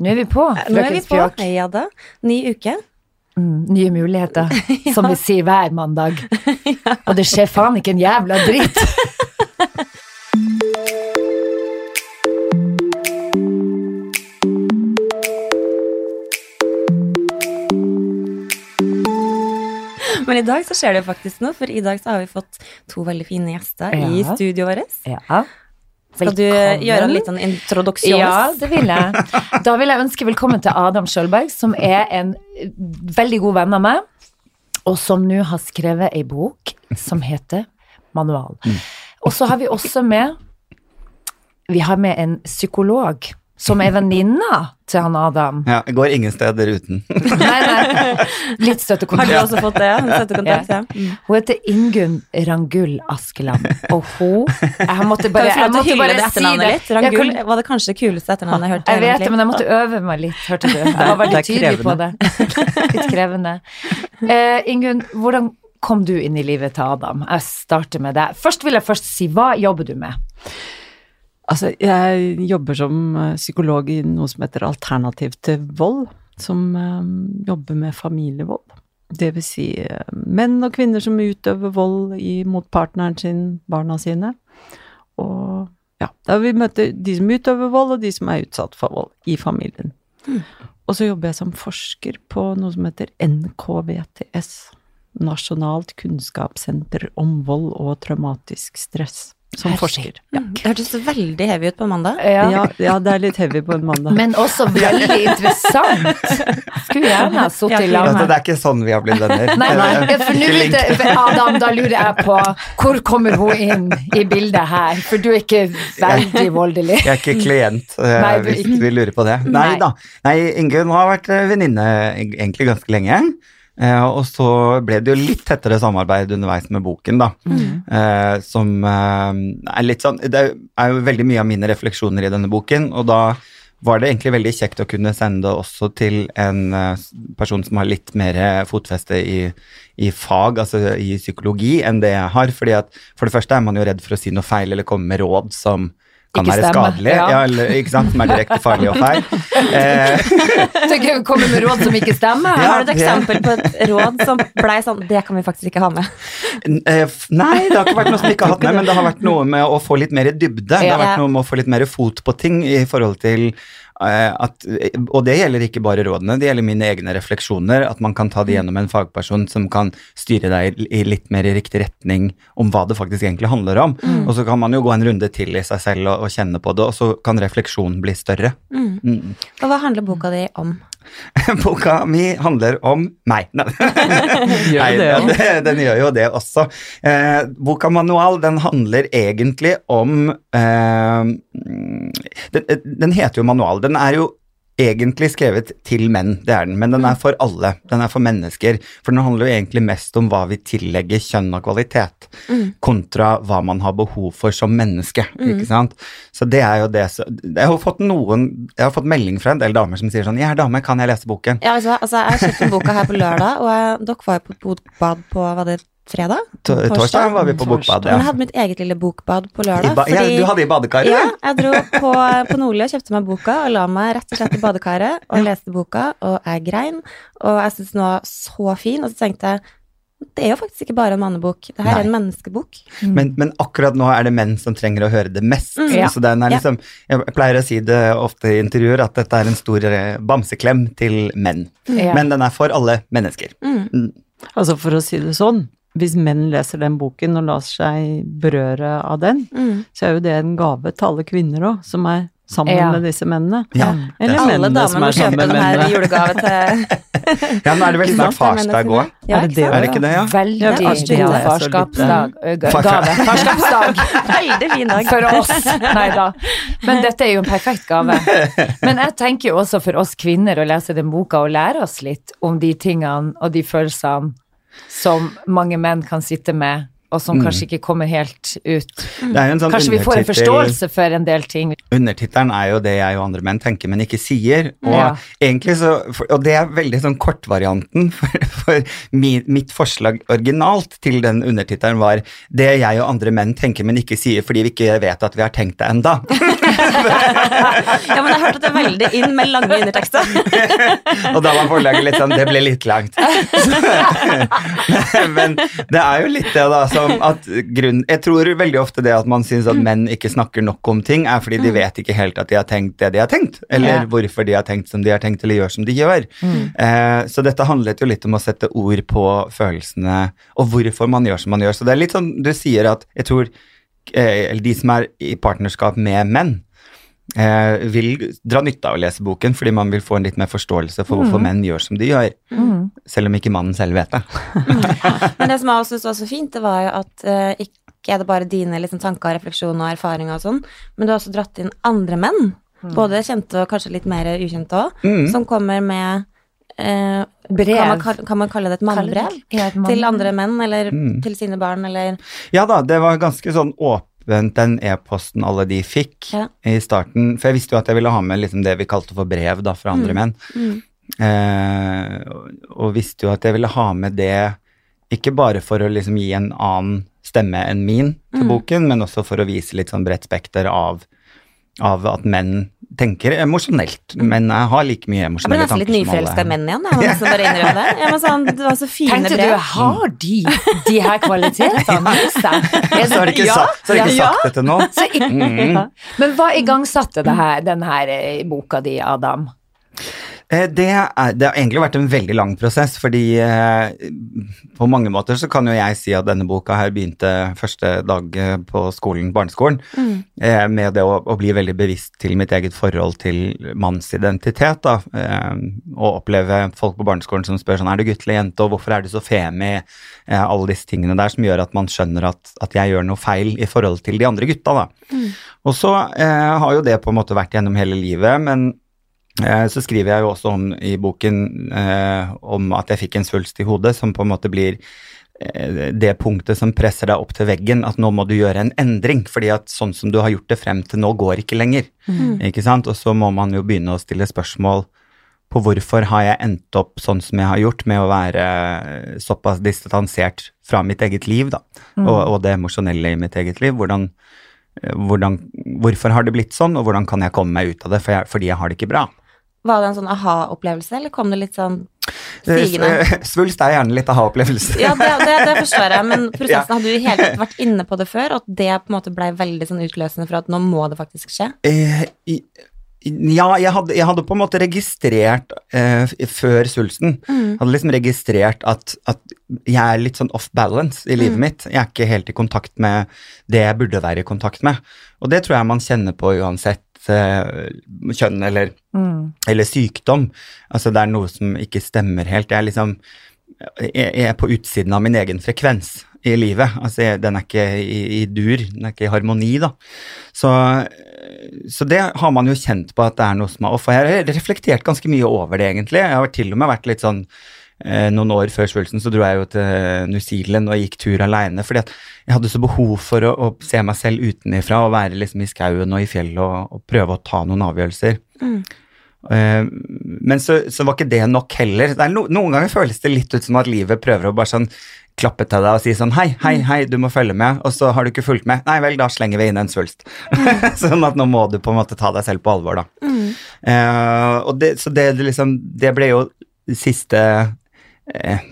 Nå er vi på, Nå er vi på. Ja da. Ny uke. Mm, nye muligheter, som vi sier hver mandag. Og det skjer faen ikke en jævla dritt. Men i dag så skjer det faktisk noe, for i dag så har vi fått to veldig fine gjester i studioet vårt. Ja. Skal du Velkommen. gjøre en liten introduksjon? Ja, det vil jeg. Da vil jeg ønske velkommen til Adam Sjølberg, som er en eh, veldig god venn av meg, og som nå har skrevet ei bok som heter Manual. Og så har vi også med Vi har med en psykolog som er venninna til han Adam. Ja, jeg går ingen steder uten. Nei, nei, litt støttekontakt. Har du også fått det? Støttekontakt, ja. ja. Hun heter Ingunn Rangull Askeland, og hun Jeg måtte bare, jeg måtte bare det si det. litt? Rangull Jeg, kan, var det kanskje det kuleste etternavnet jeg hørte. jeg vet det, men jeg måtte øve meg litt, hørte du. Jeg var veldig tydelig på det. Litt krevende. Uh, Ingunn, hvordan kom du inn i livet til Adam? Jeg starter med deg. Først vil jeg først si, hva jobber du med? Altså, jeg jobber som eh, psykolog i noe som heter Alternativ til vold, som um, jobber med familievold. Det vil si eh, menn og kvinner som utøver vold i, mot partneren sin, barna sine. Og ja, da vil vi møte de som utøver vold, og de som er utsatt for vold i familien. Og så jobber jeg som forsker på noe som heter NKVTS. Nasjonalt kunnskapssenter om vold og traumatisk stress. Som forsker. Ja. Det hørtes veldig heavy ut på mandag. Ja. Ja, ja, det er litt heavy på en mandag. Men også veldig interessant. Skulle gjerne ha sittet i lag Altså, med det er ikke sånn vi har blitt venner. Nei, nei, for nå for Adam, da lurer jeg på hvor kommer hun inn i bildet her? For du er ikke veldig voldelig. Jeg er ikke klient, eh, Nei, du hvis vi lurer på det. Nei, Nei. da. Nei, Ingunn har vært eh, venninne egentlig ganske lenge. Eh, og så ble det jo litt tettere samarbeid underveis med boken, da. Eh, som eh, er litt sånn Det er jo veldig mye av mine refleksjoner i denne boken, og da var det egentlig veldig kjekt å kunne sende det også til en eh, person som har litt mer fotfeste i, i fag, altså i psykologi, enn det jeg har. fordi at For det første er man jo redd for å si noe feil eller komme med råd som kan Ikke være skadelig, ja. ja. eller, ikke sant, som er direkte farlig og feil. Eh, kommer med råd som ikke stemmer. Ja. Har du et eksempel på et råd som blei sånn Det kan vi faktisk ikke ha med. Eh, Nei, det har ikke vært noe som vi ikke har hatt med, men det har vært noe med å få litt mer dybde. Det har vært noe med å få litt mer fot på ting i forhold til at Og det gjelder ikke bare rådene, det gjelder mine egne refleksjoner. At man kan ta det gjennom en fagperson som kan styre deg i litt mer i riktig retning om hva det faktisk egentlig handler om. Og så kan man jo gå en runde til i seg selv og, og kjenne på det, og så kan refleksjonen bli større. Mm. Og hva handler boka di om? Boka mi handler om meg. Nei, Gjør Nei, det den gjør jo det også. Eh, boka Manual den handler egentlig om eh, den, den heter jo Manual. Den er jo egentlig skrevet til menn, det er den, men den er for alle. Den er for mennesker. For den handler jo egentlig mest om hva vi tillegger kjønn og kvalitet, kontra hva man har behov for som menneske. ikke sant? Så det er jo det Jeg har fått noen Jeg har fått melding fra en del damer som sier sånn 'Jeg er dame, kan jeg lese boken?' Ja, altså, altså Jeg kjøpte boka her på lørdag, og jeg, dere var jo på bokbad på hva det fredag? To- Torsdag var vi på bokbad, Men jeg hadde mitt eget lille bokbad på lørdag. ba ja, du hadde i badekaret? Ja, jeg dro på, på Nordli og kjøpte meg boka og la meg rett og slett i badekaret og leste boka, og jeg grein. Og jeg syntes den var så fin, og så tenkte jeg det er jo faktisk ikke bare en mannebok, det her er en menneskebok. menneskebok. Men, men akkurat nå er det menn som trenger å høre det mest. Mm. Ja. Så den er liksom, Jeg pleier å si det ofte i intervjuer, at dette er en stor eh, bamseklem til menn. Mm. Men den er for alle mennesker. Mm. Altså for å si det sånn, hvis menn leser den boken og lar seg berøre av den, Mm. så er jo det en gave til alle kvinner òg, som er sammen Ja. med disse mennene. Ja, Eller Alle mennene som er sammen kjøpe med den her i mennene. julegave til ja nå er det vel snart farsdag òg. Ja, Er det? Er det ikke det, ja? Veldig Ja, er så farskapsdag. Gave. Farskapsdag Veldig fin dag. for oss. Nei da. Men dette er jo en perfekt gave. Men jeg tenker jo også for oss kvinner å lese den boka og lære oss litt om de tingene og de følelsene som mange menn kan sitte med, og som kanskje ikke kommer helt ut. Sånn Kanskje vi får en forståelse for en del ting. Undertittelen er jo det jeg og andre menn tenker, men ikke sier. Og Ja. så, og det er veldig sånn kortvarianten, for, for mi, mitt forslag originalt til den undertittelen var det jeg og andre menn tenker, men ikke sier fordi vi ikke vet at vi har tenkt det enda. Ja, men jeg hørte at det er veldig inn med lange undertekster. Og da var forlaget litt sånn Det ble litt langt. Men det er jo litt det, da, som at grunn Jeg tror veldig ofte det at man syns at menn ikke snakker nok om ting, er fordi de vet ikke helt at de har tenkt det de har tenkt, eller Ja. hvorfor de har tenkt som de har tenkt, eller gjør som de gjør. Eh, så dette handlet jo litt om å sette ord på følelsene, og hvorfor man gjør som man gjør. Så det er litt sånn du sier at jeg tror eller de som er i partnerskap med menn, eh, vil dra nytte av å lese boken fordi man vil få en litt mer forståelse for hvorfor menn gjør som de gjør, Mm. selv om ikke mannen selv vet det. Men det som jeg også syntes var så fint, det var jo at eh, ikke er det bare dine liksom, tanker, refleksjoner og erfaringer og sånn, men du har også dratt inn andre menn, både kjente og kanskje litt mer ukjente òg, Mm. som kommer med eh. Kan man, kan man kalle det et mannbrev? Ja, mann- Til andre menn, eller Mm. til sine barn, eller Ja da, det var ganske sånn åpent den e-posten alle de fikk Ja. i starten. For jeg visste jo at jeg ville ha med liksom det vi kalte for brev da, fra andre menn. mm. Eh, og, og visste jo at jeg ville ha med det ikke bare for å liksom gi en annen stemme enn min til Mm. boken, men også for å vise litt sånn bredt spekter av, av at menn tenker emosjonelt. men jeg har like mye Jeg ble nesten litt tanker nyforelska i menn igjen, jeg må nesten bare innrømme det. Jeg må sånn, det var så fine Tenkte du, har de de her kvalitetene hos seg? Så har de ikke, Ja, sagt, så har de ikke ja. sagt det til nå. Så i, Mm. Men hva igangsatte det her, den her eh, boka di, Adam? Eh, Det, er, det har egentlig vært en veldig lang prosess, fordi eh, på mange måter så kan jo jeg si at denne boka her begynte første dag eh, på skolen, barneskolen, eh, med det å, å bli veldig bevisst til mitt eget forhold til mannsidentitet, da, eh, og oppleve folk på barneskolen som spør sånn, er du gutt eller jente, og hvorfor er du så femi, eh, alle disse tingene der som gjør at man skjønner at, at jeg gjør noe feil i forhold til de andre gutta, da. Og så eh, har jo det på en måte vært gjennom hele livet, men Så skriver jeg jo også om i boken eh, om at jeg fikk en svulst i hodet, som på en måte blir eh, det punktet som presser deg opp til veggen, at nå må du gjøre en endring, fordi at sånn som du har gjort det frem til nå, går ikke lenger. Ikke sant? Og så må man jo begynne å stille spørsmål på hvorfor har jeg endt opp sånn som jeg har gjort, med å være eh, såpass distansert fra mitt eget liv, da, og, og det emosjonelle i mitt eget liv. Hvordan, eh, hvordan, hvorfor har det blitt sånn, og hvordan kan jeg komme meg ut av det, fordi jeg har det ikke bra. Var det en sånn aha-opplevelse, eller kom det litt sånn stigende? Eh, Svulst er gjerne litt aha-opplevelse. Ja, det, det, det forstår jeg, men prosessen hadde du i hele tatt vært inne på det før, og det på en måte ble veldig sånn utløsende for at nå må det faktisk skje? Eh, i- ja, jeg hadde, jeg hadde på en måte registrert eh, før svulsten Hadde liksom registrert at, at jeg er litt sånn off balance i livet mitt. Jeg er ikke helt i kontakt med det jeg burde være i kontakt med. Og det tror jeg man kjenner på uansett eh, kjønn eller, eller sykdom. Altså det er noe som ikke stemmer helt. Jeg er liksom jeg er på utsiden av min egen frekvens i livet. Altså, jeg, den er ikke i, i dur, den er ikke i harmoni, da. Så, så det har man jo kjent på at det er noe som er off. Og jeg har reflektert ganske mye over det, egentlig. Jeg har til og med vært litt sånn eh, Noen år før svulsten så dro jeg jo til New Zealand og gikk tur aleine, fordi at jeg hadde så behov for å, å se meg selv utenifra og være liksom i skauen og i fjellet og, og prøve å ta noen avgjørelser. Mm. men så, så var ikke det nok heller. Det no, noen ganger føles det litt ut som at livet prøver å bare sånn klappe til deg og si sånn hei, hei, hei, du må følge med, og så har du ikke fulgt med. Nei vel, da slenger vi inn en svulst. sånn at nå må du på en måte ta deg selv på alvor, da. Eh, og det, så det, det liksom Det ble jo siste eh,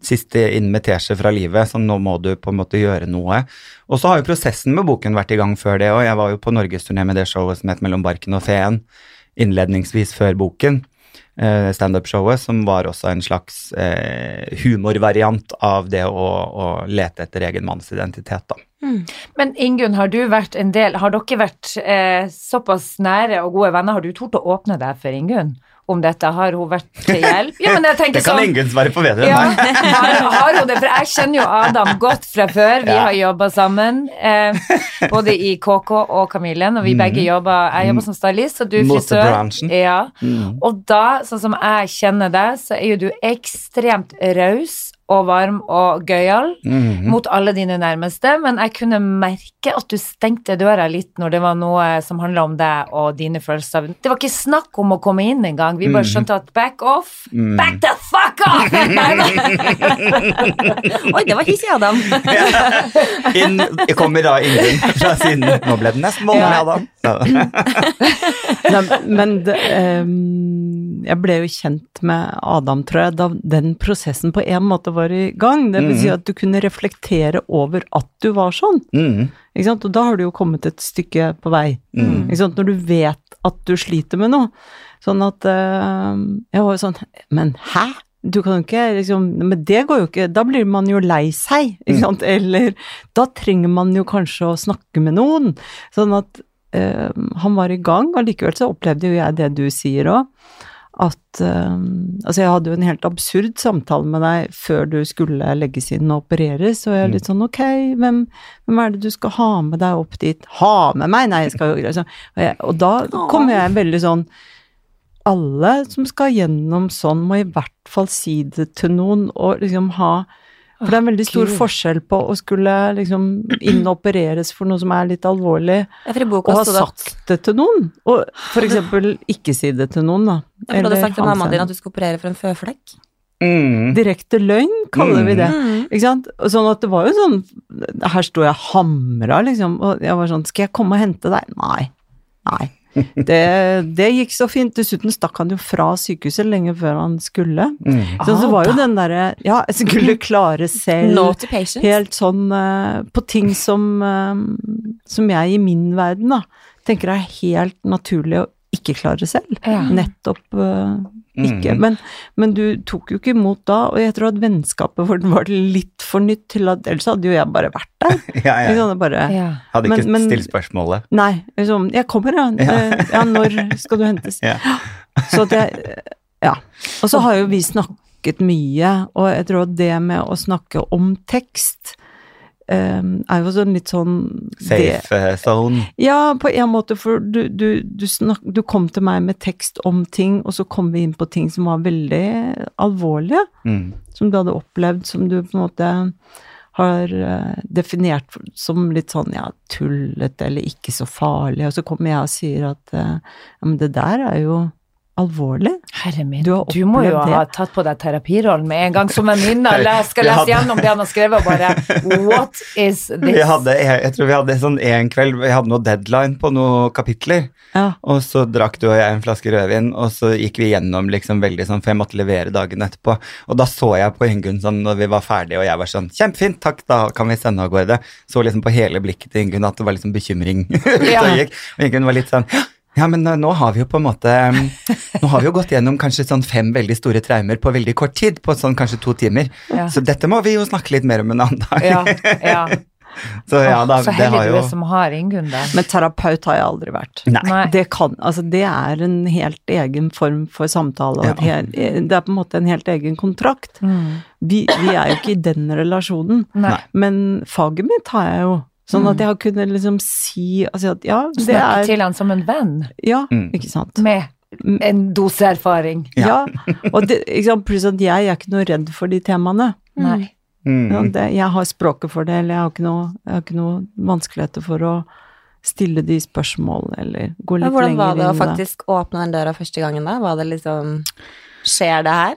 Siste invitasje fra livet, så nå må du på en måte gjøre noe. Og så har jo prosessen med boken vært i gang før det, og jeg var jo på norgesturné med det showet som het Mellom barken og feen, innledningsvis før boken. eh, Standup-showet, som var også en slags eh, humorvariant av det å, å lete etter egen mannsidentitet, da. Men Ingunn, har du vært en del Har dere vært eh, såpass nære og gode venner? Har du tort å åpne deg for Ingunn om dette? Har hun vært til hjelp? Ja, Det kan sånn ingen svare på bedre enn ja, meg. har, har hun det? For jeg kjenner jo Adam godt fra før. Vi Ja. har jobba sammen, eh, både i KK og Kamilien, og vi begge jobber Jeg jobber som stylist, og du frisør. Ja. Mm. Og da, sånn som jeg kjenner deg, så er jo du ekstremt raus og varm og gøyal Mhm. mot alle dine nærmeste, men jeg kunne merke at du stengte døra litt når det var noe som handla om deg og dine følelser. Det var ikke snakk om å komme inn engang. Vi bare Mhm. skjønte at back off. Mm. Back the fuck off! Oi, det var hissig, Adam. Inn, jeg kommer da Ingunn fra siden Nå ble det nesten voldelig, Adam. Ja. Nei, men det, um, jeg ble jo kjent med Adam, tror jeg, da den prosessen på en måte var i gang. Det vil si Mhm. at du kunne reflektere over at du var sånn. Mm. Ikke sant? Og da har du jo kommet et stykke på vei. Mm. Ikke sant? Når du vet at du sliter med noe. Sånn at ehm, Jeg var jo sånn Men hæ? Du kan jo ikke liksom Men det går jo ikke. Da blir man jo lei seg, ikke Mm. Eller da trenger man jo kanskje å snakke med noen. Sånn at ehm, han var i gang, og likevel så opplevde jo jeg det du sier òg. At um, Altså, jeg hadde jo en helt absurd samtale med deg før du skulle legges inn og opereres, og jeg er litt sånn ok, hvem, hvem er det du skal ha med deg opp dit? Ha med meg? Nei, jeg skal jo liksom Og, jeg, og da kom jeg veldig sånn Alle som skal gjennom sånn, må i hvert fall si det til noen, og liksom ha For det er en veldig stor Gud. forskjell på å skulle liksom innopereres for noe som er litt alvorlig, Ja, og ha sagt det til noen. Og for eksempel ikke si det til noen, da. ja, for Du hadde sagt til mammaen din at du skulle operere for en føflekk. Mm. Direkte løgn, kaller vi det. Mm. Ikke sant? Sånn at det var jo sånn Her sto jeg hamra, liksom, og jeg var sånn Skal jeg komme og hente deg? Nei. Nei. Det, det gikk så fint. Dessuten stakk han jo fra sykehuset lenge før han skulle. Mm. Så så var jo Ah, den derre Ja, jeg skulle klare selv. Helt sånn uh, på ting som, uh, som jeg i min verden da, tenker er helt naturlig å ikke klare selv. Ja. Nettopp eh, ikke. Mm. Men, men du tok jo ikke imot da, og jeg tror at vennskapet vårt var litt for nytt til at Ellers hadde jo jeg bare vært der. Ja, ja. Liksom, bare, Ja. Hadde ikke Men- men- stilt spørsmålet. Nei, liksom Jeg kommer, ja. Ja. Eh, ja. Når skal du hentes? Ja. Så at jeg Ja. Og så har jo vi snakket mye, og jeg tror at det med å snakke om tekst eh, er jo sånn litt sånn Safe det, zone. Ja, på en måte, for du, du, du, snak, du kom til meg med tekst om ting, og så kom vi inn på ting som var veldig alvorlige, Mm. som du hadde opplevd, som du på en måte har eh, definert som litt sånn ja, tullete eller ikke så farlig, og så kommer jeg og sier at eh, ja, men det der er jo alvorlig. Herre min, Du du, må jo det. ha tatt på deg terapirollen med en gang som en minne. Jeg skal Jeg lese hadde- gjennom det han har skrevet, og bare What is this? Vi hadde, jeg, jeg tror vi hadde sånn en kveld Vi hadde noe deadline på noen kapitler. Ja. Og så drakk du og jeg en flaske rødvin, og så gikk vi gjennom liksom veldig sånn, for jeg måtte levere dagen etterpå. Og da så jeg på Ingunn sånn når vi var ferdige, og jeg var sånn Kjempefint, takk, da kan vi sende av gårde. Så liksom på hele blikket til Ingunn at det var liksom bekymring ute Ja. og gikk. Og Ingunn var litt sånn ja, men eh, nå har vi jo på en måte Nå har vi jo gått gjennom kanskje sånn fem veldig store traumer på veldig kort tid, på sånn kanskje to timer. Ja. Så dette må vi jo snakke litt mer om en annen dag. Ja, ja. Så ja, da, så det heldig har du jo er som har Ingunn der. Men terapeut har jeg aldri vært. Nei. Nei. Det kan, altså det er en helt egen form for samtale, og Ja. hel, det er på en måte en helt egen kontrakt. Mm. Vi, vi er jo ikke i den relasjonen, Nei. men faget mitt har jeg jo. Sånn at jeg har kunnet liksom si altså at ja, det Snakke er til han som en venn, Ja, Mm. ikke sant. med en dose erfaring. Ja. Og det, ikke sant, pluss at jeg er ikke noe redd for de temaene. Nei. Ja, Mm. det, jeg har språket for det, eller jeg har ikke noe, har ikke noe vanskeligheter for å stille de spørsmål, eller gå litt hvordan var i det å var det å faktisk åpne den døra første gangen, da? Var det liksom Skjer det her?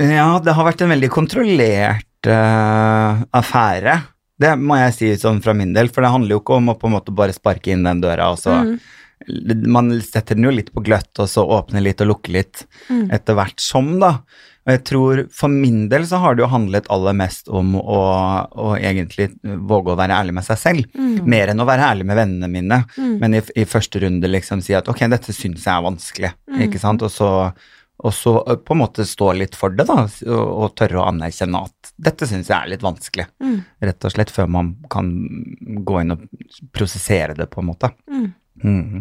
Ja, det har vært en veldig kontrollert uh, affære. Det må jeg si sånn fra min del, for det handler jo ikke om å på en måte bare sparke inn den døra, og så Mm. Man setter den jo litt på gløtt, og så åpner litt og lukker litt Mm. etter hvert som, da. Og jeg tror for min del så har det jo handlet aller mest om å, å egentlig våge å være ærlig med seg selv. Mm. Mer enn å være ærlig med vennene mine. Mm. Men i, i første runde liksom si at ok, dette syns jeg er vanskelig, Mm. ikke sant. Og så, og så på en måte stå litt for det, da. Og, tørre å anerkjenne at dette syns jeg er litt vanskelig. Mm. Rett og slett før man kan gå inn og prosessere det, på en måte. Mm. Mm.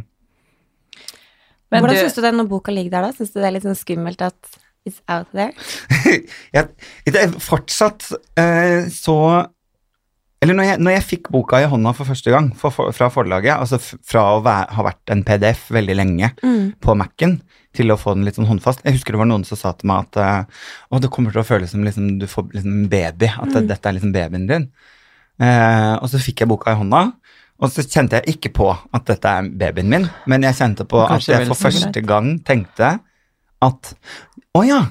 Men Hvordan du- syns du det når boka ligger der, da? Syns du det er litt sånn skummelt at it's out there? jeg, det er fortsatt eh, så Eller når jeg, når jeg fikk boka i hånda for første gang for, for, fra forlaget, altså fra å være, ha vært en PDF veldig lenge Mm. på Mac-en, til å få den litt sånn håndfast Jeg husker det var noen som sa til meg at eh, å, det kommer til å føles som liksom, du får liksom en baby, at mm. dette er liksom babyen din. Eh, og så fikk jeg boka i hånda, og så kjente jeg ikke på at dette er babyen min, men jeg kjente på at jeg for første gang tenkte at å ja,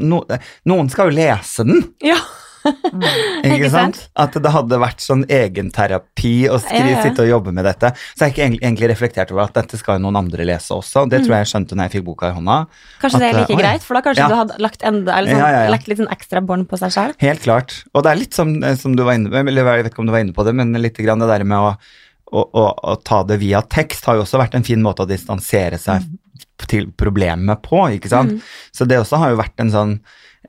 no, noen skal jo lese den. Ja. Ikke, Ikke sant? At det hadde vært sånn egenterapi å Ja, ja. sitte og jobbe med dette. Så jeg har ikke egentlig, reflektert over at dette skal noen andre lese også. Det tror jeg jeg skjønte når jeg fikk boka i hånda. Kanskje det er like å, ja. greit, for da kanskje du hadde lagt, enda, eller sånn, lagt litt sånn ekstra bånd på seg sjøl. Helt klart. Og det er litt som, som du var inne på, eller jeg vet ikke om du var inne på det, men litt grann det der med å, å, ta det via tekst har jo også vært en fin måte å distansere seg til problemet på, ikke sant. Så det også har jo vært en sånn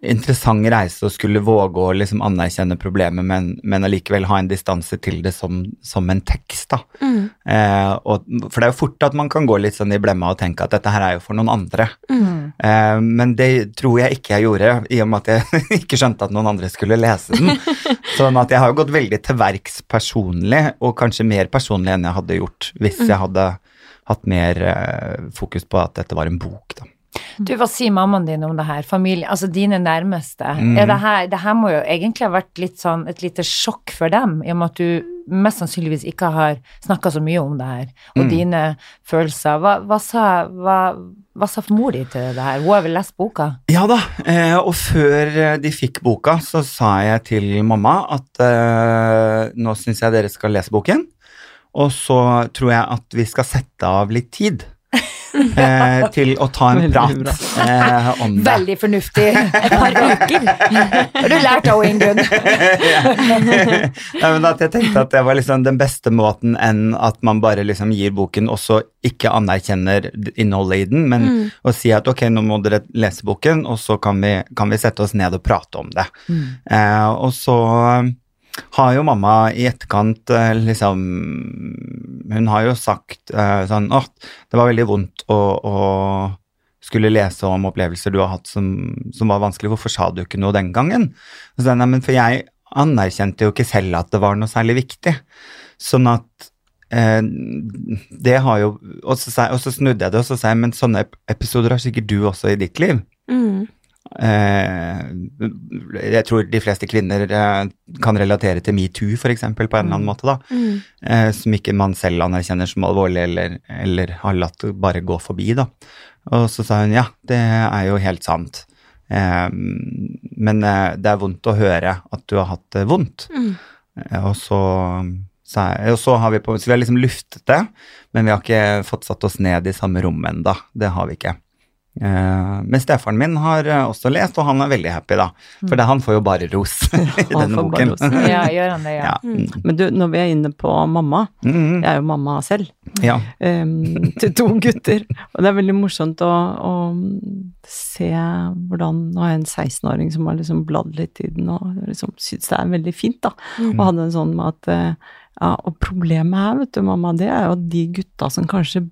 interessant reise å skulle våge å liksom anerkjenne problemet, men, men allikevel ha en distanse til det som, som en tekst, da. Eh, og, for det er jo fort at man kan gå litt sånn i blemma og tenke at dette her er jo for noen andre. Eh, men det tror jeg ikke jeg gjorde, i og med at jeg ikke skjønte at noen andre skulle lese den. sånn at jeg har jo gått veldig til verks personlig, og kanskje mer personlig enn jeg hadde gjort hvis jeg hadde hatt mer eh, fokus på at dette var en bok, da. Du, hva sier mammaen din om det her? Familie, altså dine nærmeste. Mm. Det, her, det her må jo egentlig ha vært litt sånn et lite sjokk for dem, i og med at du mest sannsynligvis ikke har snakka så mye om det her, og Mm. dine følelser. Hva, hva, sa, hva, hva sa mor di til det her? Hun har vel lest boka? Ja da, eh, og før eh, de fikk boka, så sa jeg til mamma at eh, nå syns jeg dere skal lese boken, og så tror jeg at vi skal sette av litt tid eh, til å ta en Veldig prat eh, om det. Veldig fornuftig. Et par uker. Har du lært av Ingunn? Nei, men at jeg tenkte at det var liksom den beste måten enn at man bare liksom gir boken og så ikke anerkjenner innholdet i den, men å si at ok, nå må dere lese boken, og så kan vi, kan vi sette oss ned og prate om det. Eh, og så har jo mamma i etterkant eh, liksom Hun har jo sagt eh, sånn at det var veldig vondt å, å skulle lese om opplevelser du har hatt som, som var vanskelig. Hvorfor sa du ikke noe den gangen? Så nei, men for jeg anerkjente jo ikke selv at det var noe særlig viktig. Sånn at eh, det har jo og så, og så snudde jeg det, og så sa jeg men sånne episoder har sikkert du også i ditt liv. Mm. Eh, jeg tror de fleste kvinner eh, kan relatere til metoo, f.eks., på en eller annen måte, da. Mm. Eh, som ikke man selv anerkjenner som alvorlig, eller, eller har latt bare gå forbi, da. Og så sa hun ja, det er jo helt sant. Men det er vondt å høre at du har hatt det vondt. Mm. Og så så, så har vi på, så vi har liksom luftet det, men vi har ikke fått satt oss ned i samme rom ennå. Det har vi ikke. Eh, men stefaren min har eh, også lest, og han er veldig happy, da. For det, han får jo bare ros i denne boken. Ja, gjør han det, ja. Ja. Mm. Men du, når vi er inne på mamma, Mm, jeg er jo mamma selv, ja. um, til to gutter, og det er veldig morsomt å, å se hvordan Nå har jeg en 16-åring som har liksom bladd litt i den og liksom syns det er veldig fint, da. Og hadde en sånn med at eh, Ja, og problemet her, vet du, mamma, det er jo at de gutta som kanskje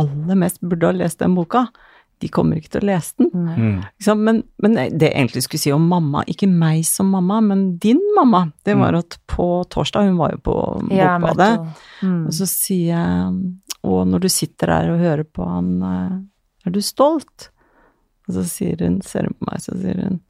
aller mest burde ha lest den boka, de kommer ikke til å lese den. Mm. Men, men det jeg egentlig skulle si om mamma, ikke meg som mamma, men din mamma, det var at på torsdag, hun var jo på Ja, Bokbadet, men- Mm. og så sier jeg, og når du sitter der og hører på han, eh, er du stolt? Og så sier hun, ser hun på meg, så sier hun,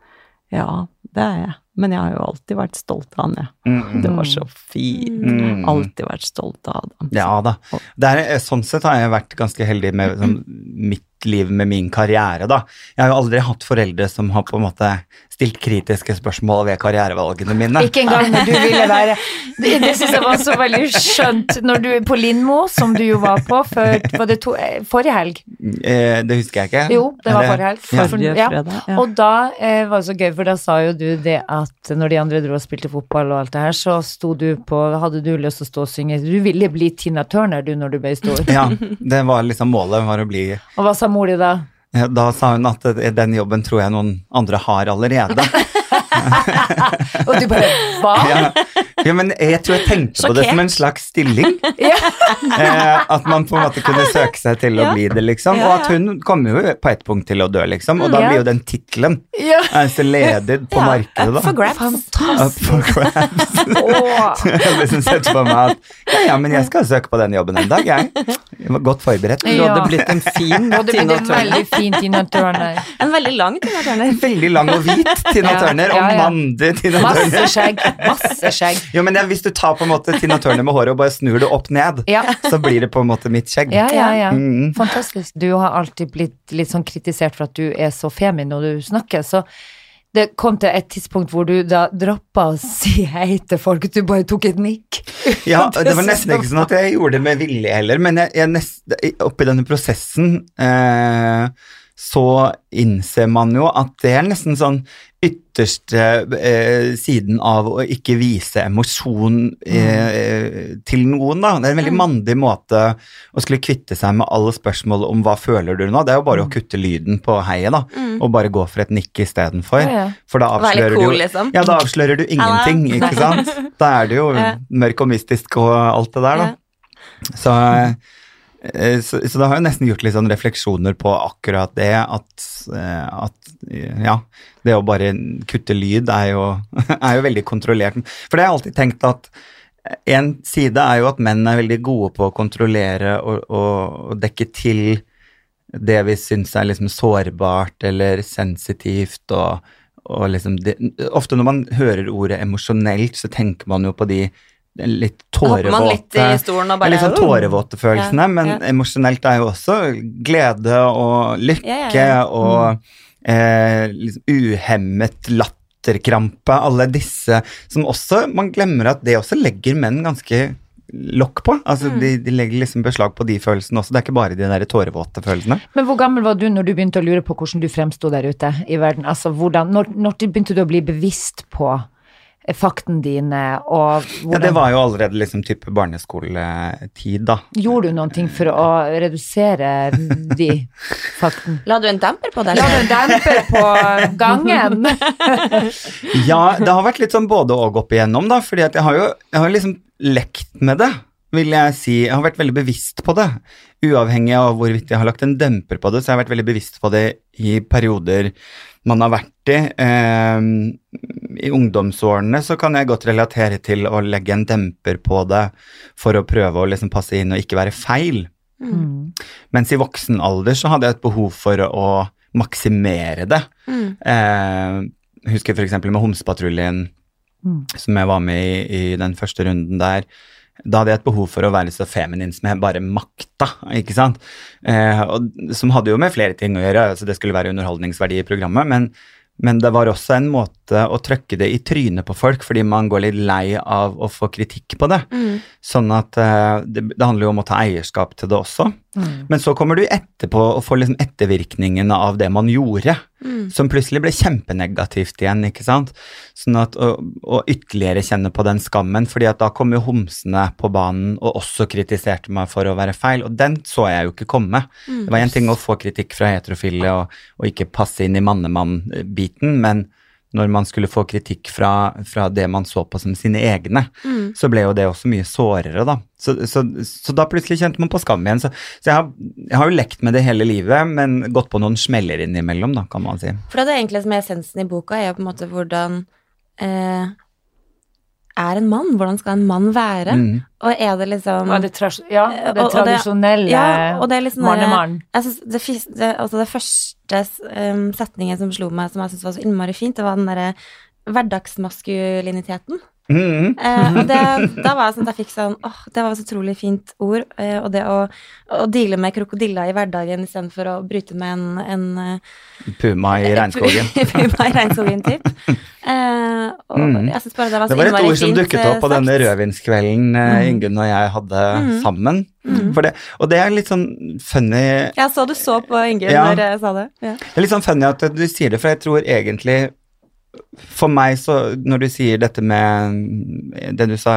ja, det er jeg, men jeg har jo alltid vært stolt av han, jeg. Mm, Det var så fint. Mm. Alltid vært stolt av Adam. Ja da. Det er, sånn sett har jeg vært ganske heldig med sånn, mitt liv med min karriere, da. Jeg har jo aldri hatt foreldre som har på en måte stilt kritiske spørsmål ved karrierevalgene mine. Ikke engang når du ville være Det, det syns jeg var så veldig skjønt når du på Lindmo, som du jo var på før Var det to, eh, forrige helg? Eh, det husker jeg ikke. Jo, det var forrige helg. Ja. Forrige fredag, ja. Og da eh, var det så gøy, for da sa jo du det at når de andre dro og spilte fotball og alt det her, så sto du på Hadde du lyst til å stå og synge Du ville bli Tina Turner du når du ble stor. Ja, det var liksom målet var å bli Og hva sa mor di da? Da sa hun at eh, den jobben tror jeg noen andre har allerede. Og du bare Hva? Ja, Ja, men jeg tror jeg tenkte på det som en slags stilling. eh, at man på en måte kunne søke seg til å Ja. bli det, liksom. Ja, Og at hun kommer jo på et punkt til å dø, liksom. Og da Ja. blir jo den tittelen Ja. altså ledig på Ja, markedet, up for grabs. grabs. Up for grabs. Åh. jeg liksom setter på meg at ja, ja, men jeg skal søke på den jobben en dag, jeg. Jeg var godt forberedt. Du Ja. hadde blitt en fin det Tina Turner. fin Tina Turner. En veldig lang Tina Turner. Veldig lang og hvit Tina Turner, og ja, ja. mandig Tina Masse Turner. skjegg. Masse skjegg. Jo, men Hvis du tar på en måte Tina Turner med håret og bare snur det opp ned, Ja. så blir det på en måte mitt skjegg. Ja, ja, ja. Mm. Fantastisk. Du har alltid blitt litt sånn kritisert for at du er så femin når du snakker, så det kom til et tidspunkt hvor du da droppa å si hei til folk, du bare tok et nikk. Ja, det var nesten ikke sånn at jeg gjorde det med vilje heller, men jeg, jeg nest, oppi denne prosessen eh, så innser man jo at det er nesten sånn ytterste eh, siden av å ikke vise emosjon eh, til noen, da. Det er en veldig mandig måte å skulle kvitte seg med alle spørsmål om hva føler du nå. Det er jo bare å kutte lyden på heiet, da, og bare gå for et nikk istedenfor. Ja, ja. For da avslører du cool, du, liksom. Ja, da avslører du ingenting, ikke sant? Da er det jo mørk og mystisk og alt det der, da. Så, eh, så, så da har jeg nesten gjort litt sånn refleksjoner på akkurat det, at, eh, at ja, det å bare kutte lyd er jo, er jo veldig kontrollert. For det har jeg alltid tenkt at en side er jo at menn er veldig gode på å kontrollere og, og, og dekke til det vi syns er liksom sårbart eller sensitivt og, og liksom det, Ofte når man hører ordet emosjonelt, så tenker man jo på de litt tårevåte i stolen og bare litt sånn tårevåte følelsene, Ja, men ja. emosjonelt er jo også glede og lykke Ja, ja, ja. og eh, liksom uhemmet latterkrampe. Alle disse som også Man glemmer at det også legger menn ganske lokk på. Altså Mm. de, de legger liksom beslag på de følelsene også. Det er ikke bare de der tårevåte følelsene. Men hvor gammel var du når du begynte å lure på hvordan du fremsto der ute i verden? Altså hvordan, når, når begynte du å bli bevisst på faktene dine, og Ja, det var jo allerede liksom type barneskoletid, da. Gjorde du noen ting for å redusere de faktene? La du en demper på deg? La du en demper på gangen? Ja, det har vært litt sånn både og opp igjennom, da, fordi at jeg har jo jeg har liksom lekt med det, vil jeg si. Jeg har vært veldig bevisst på det. Uavhengig av hvorvidt jeg har lagt en demper på det, så jeg har vært veldig bevisst på det i perioder man har vært i. Eh, I ungdomsårene så kan jeg godt relatere til å legge en demper på det for å prøve å liksom passe inn og ikke være feil. Mm. Mens i voksen alder så hadde jeg et behov for å maksimere det. Mm. Eh, husker f.eks. med Homsepatruljen, Mm. som jeg var med i i den første runden der. Da hadde jeg et behov for å være så feminin som jeg bare makta, ikke sant. Eh, og, som hadde jo med flere ting å gjøre, altså det skulle være underholdningsverdi i programmet, men, men det var også en måte å trøkke det i trynet på folk, fordi man går litt lei av å få kritikk på det. Mm. Sånn at eh, det, det handler jo om å ta eierskap til det også. Mm. Men så kommer du etterpå og får liksom ettervirkningene av det man gjorde, Mm. som plutselig ble kjempenegativt igjen, ikke sant. Sånn at, og, og ytterligere kjenne på den skammen, fordi at da kom jo homsene på banen og også kritiserte meg for å være feil, og den så jeg jo ikke komme. Mm. Det var en ting å få kritikk fra heterofile og, og ikke passe inn i mannemann-biten, men når man skulle få kritikk fra, fra det man så på som sine egne, Mm. så ble jo det også mye sårere, da. Så, så, så da plutselig kjente man på skam igjen. Så, så jeg, har, jeg har jo lekt med det hele livet, men gått på noen smeller innimellom, da, kan man si. For det er egentlig som er essensen i boka, er jo på en måte hvordan eh, er en mann? Hvordan skal en mann være? Mm. Og er det liksom Ja, det, tras- ja, det Og- og tradisjonelle Ja, og det er liksom mann-mann. Det, det, altså det første um, setningen som slo meg, som jeg syntes var så innmari fint, det var den derre hverdagsmaskuliniteten. Mm. Eh, og det, da var jeg sånn at jeg fikk sånn åh, det var et utrolig fint ord. Eh, og det å, å deale med krokodilla i hverdagen istedenfor å bryte med en, en eh, Puma i regnskogen. Puma i regnskogen-typ. Eh, Mm. jeg synes bare det var så Det var et ord som dukket opp på denne rødvinskvelden eh, Ingunn og jeg hadde Mm. sammen. Mm. Det, og det er litt sånn funny Jeg så du så på Ingunn Ja. når jeg sa det. Ja. Det er litt sånn funny at du sier det, for jeg tror egentlig For meg så Når du sier dette med det du sa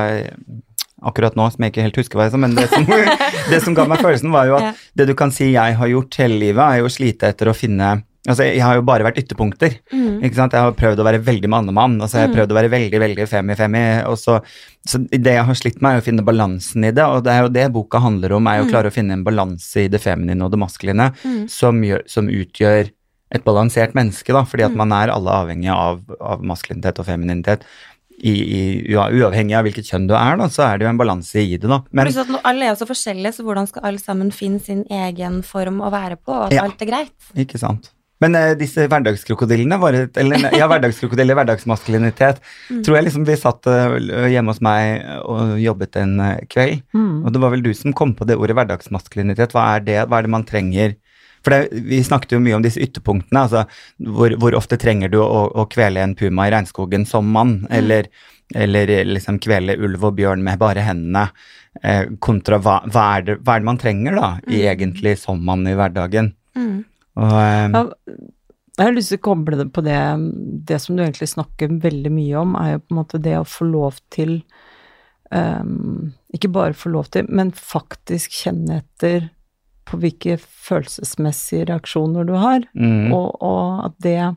akkurat nå, som jeg ikke helt husker hva jeg sa, men det som, det som ga meg følelsen, var jo at Ja. det du kan si jeg har gjort hele livet, er jo å slite etter å finne Altså, jeg har jo bare vært ytterpunkter. Mm. Ikke sant? Jeg har prøvd å være veldig mannemann, og så har jeg Mm. prøvd å være veldig veldig femi-femi. og så, så det jeg har slitt med, er å finne balansen i det, og det er jo det boka handler om, er jo å klare å finne en balanse i det feminine og det maskuline Mm. som, gjør, som utgjør et balansert menneske, da, fordi at Mm. man er alle avhengige av, av maskulinitet og femininitet. I, i, uavhengig av hvilket kjønn du er, da, så er det jo en balanse i det, da. Men Pluss at alle er jo så forskjellige, så hvordan skal alle sammen finne sin egen form å være på, og at Ja. alt er greit? Ikke sant. Men uh, disse hverdagskrokodillene våre, eller ja, hverdagskrokodiller, hverdagsmaskulinitet, Mm. tror jeg liksom vi satt uh, hjemme hos meg og jobbet en uh, kveld, Mm. og det var vel du som kom på det ordet hverdagsmaskulinitet. Hva er det, hva er det man trenger? For det, vi snakket jo mye om disse ytterpunktene, altså hvor, hvor ofte trenger du å, å kvele en puma i regnskogen som mann, eller, eller liksom kvele ulv og bjørn med bare hendene, eh, kontra hva, hva, er det, hva er det man trenger da, i egentlig som mann i hverdagen? Mm. Og, eh, Ja, jeg har lyst til å koble det på det Det som du egentlig snakker veldig mye om, er jo på en måte det å få lov til um, Ikke bare få lov til, men faktisk kjenne etter på hvilke følelsesmessige reaksjoner du har, mm. og, og at det eh,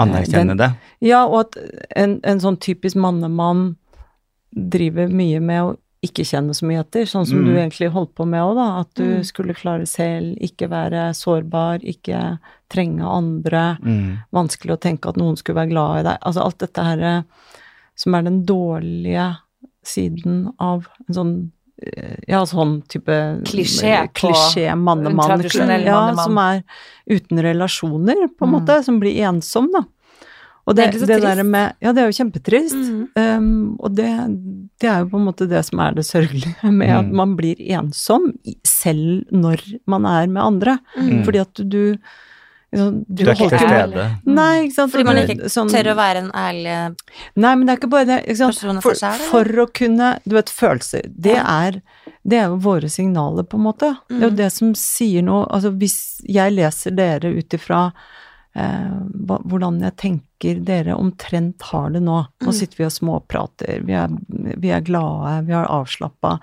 Anerkjenne den- det. Ja, og at en, en sånn typisk mannemann driver mye med å ikke kjenne så mye etter, sånn som Mm. du egentlig holdt på med òg, da. At du Mm. skulle klare selv, ikke være sårbar, ikke trenge andre. Mm. Vanskelig å tenke at noen skulle være glad i deg. Altså alt dette her eh, som er den dårlige siden av en sånn ja, sånn type Klisjé på klisjé mannemann. en tradisjonell ja, som er uten relasjoner, på en Mm. måte, som blir ensom, da. Og Det er det, så det trist. der med Ja, det er jo kjempetrist. Mm. Um, og det, det er jo på en måte det som er det sørgelige med at Mm. man blir ensom selv når man er med andre. Mm. Fordi at du liksom, Du er ikke til stede. Nei, ikke sant. Fordi man ikke sånn- tør å være en ærlig Nei, men det er ikke bare det. Ikke sant? For, selv, for å kunne Du vet, følelser. Det er det er jo våre signaler, på en måte. Det er jo Mm. det som sier noe Altså, hvis jeg leser dere ut ifra hvordan jeg tenker dere omtrent har det nå Nå Mm. sitter vi og småprater, vi er, vi er glade, vi er avslappa.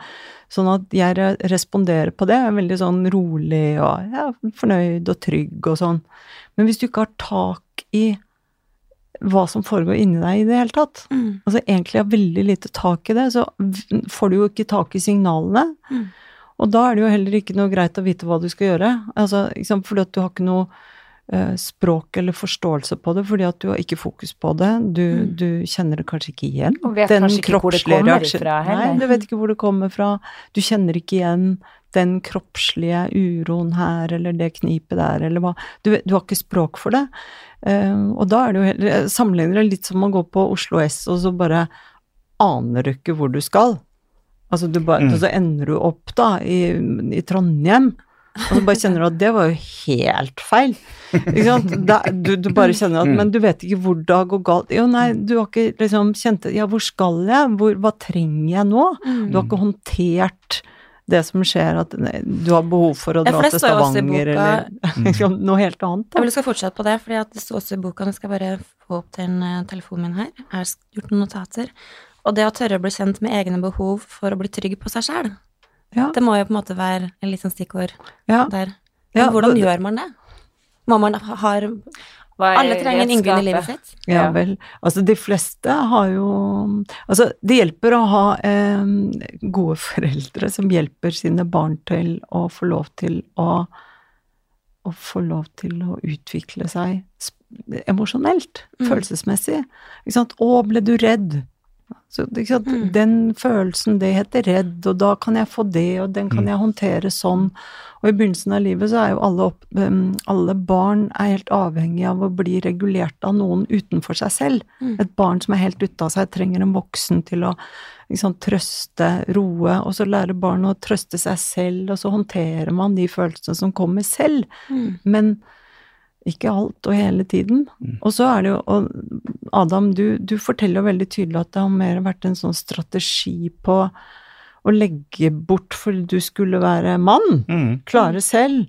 Sånn at jeg responderer på det. Jeg er veldig sånn rolig og ja, fornøyd og trygg og sånn. Men hvis du ikke har tak i hva som foregår inni deg i det hele tatt, mm. altså egentlig har veldig lite tak i det, så får du jo ikke tak i signalene. Mm. Og da er det jo heller ikke noe greit å vite hva du skal gjøre, altså, at du har ikke noe eh, språk eller forståelse på det, fordi at du har ikke fokus på det, du, Mm. du kjenner det kanskje ikke igjen. Og vet kanskje ikke hvor det kommer reaksjon- fra heller. Nei, du vet ikke hvor det kommer fra. Du kjenner ikke igjen den kroppslige uroen her, eller det knipet der, eller hva. Du, du har ikke språk for det. Uh, og da er det jo heller Sammenligner det litt som å gå på Oslo S, og så bare aner du ikke hvor du skal. Altså du bare, Mm. så ender du opp da i, i Trondheim, og så bare kjenner du at det var jo helt feil. Ikke sant? Da, du, du bare kjenner at. Men du vet ikke hvor det har gått galt. Jo, nei, du har ikke liksom kjent Ja, hvor skal jeg? Hvor, hva trenger jeg nå? Du har ikke håndtert det som skjer, at du har behov for å dra til Stavanger, eller noe helt annet. Jeg Da. vil skal fortsette på det, for det står også i boka Nå skal jeg bare få opp til eh, telefonen min her. Jeg har gjort noen notater. Og det å tørre å bli kjent med egne behov for å bli trygg på seg sjøl, Ja, det må jo på en måte være en litt sånn stikkord ja, der. Ja, Men hvordan det- gjør man det? Må man ha har Alle trenger en Ingunn i livet sitt. ja Ja. vel. Altså, de fleste har jo Altså, det hjelper å ha eh, gode foreldre som hjelper sine barn til å få lov til å å få lov til å utvikle seg emosjonelt, Mm. følelsesmessig. Ikke sant? Å, ble du redd? Så, ikke sant? Mm. Den følelsen, det heter redd, og da kan jeg få det, og den kan Mm. jeg håndtere sånn. Og i begynnelsen av livet så er jo alle, opp, um, alle barn er helt avhengig av å bli regulert av noen utenfor seg selv. Mm. Et barn som er helt ute av seg, trenger en voksen til å liksom, trøste, roe, og så lærer barnet å trøste seg selv, og så håndterer man de følelsene som kommer selv. Mm. Men ikke alt og hele tiden. Mm. Og så er det jo og Adam, du, du forteller veldig tydelig at det har mer vært en sånn strategi på å legge bort for du skulle være mann, Mm. klare selv.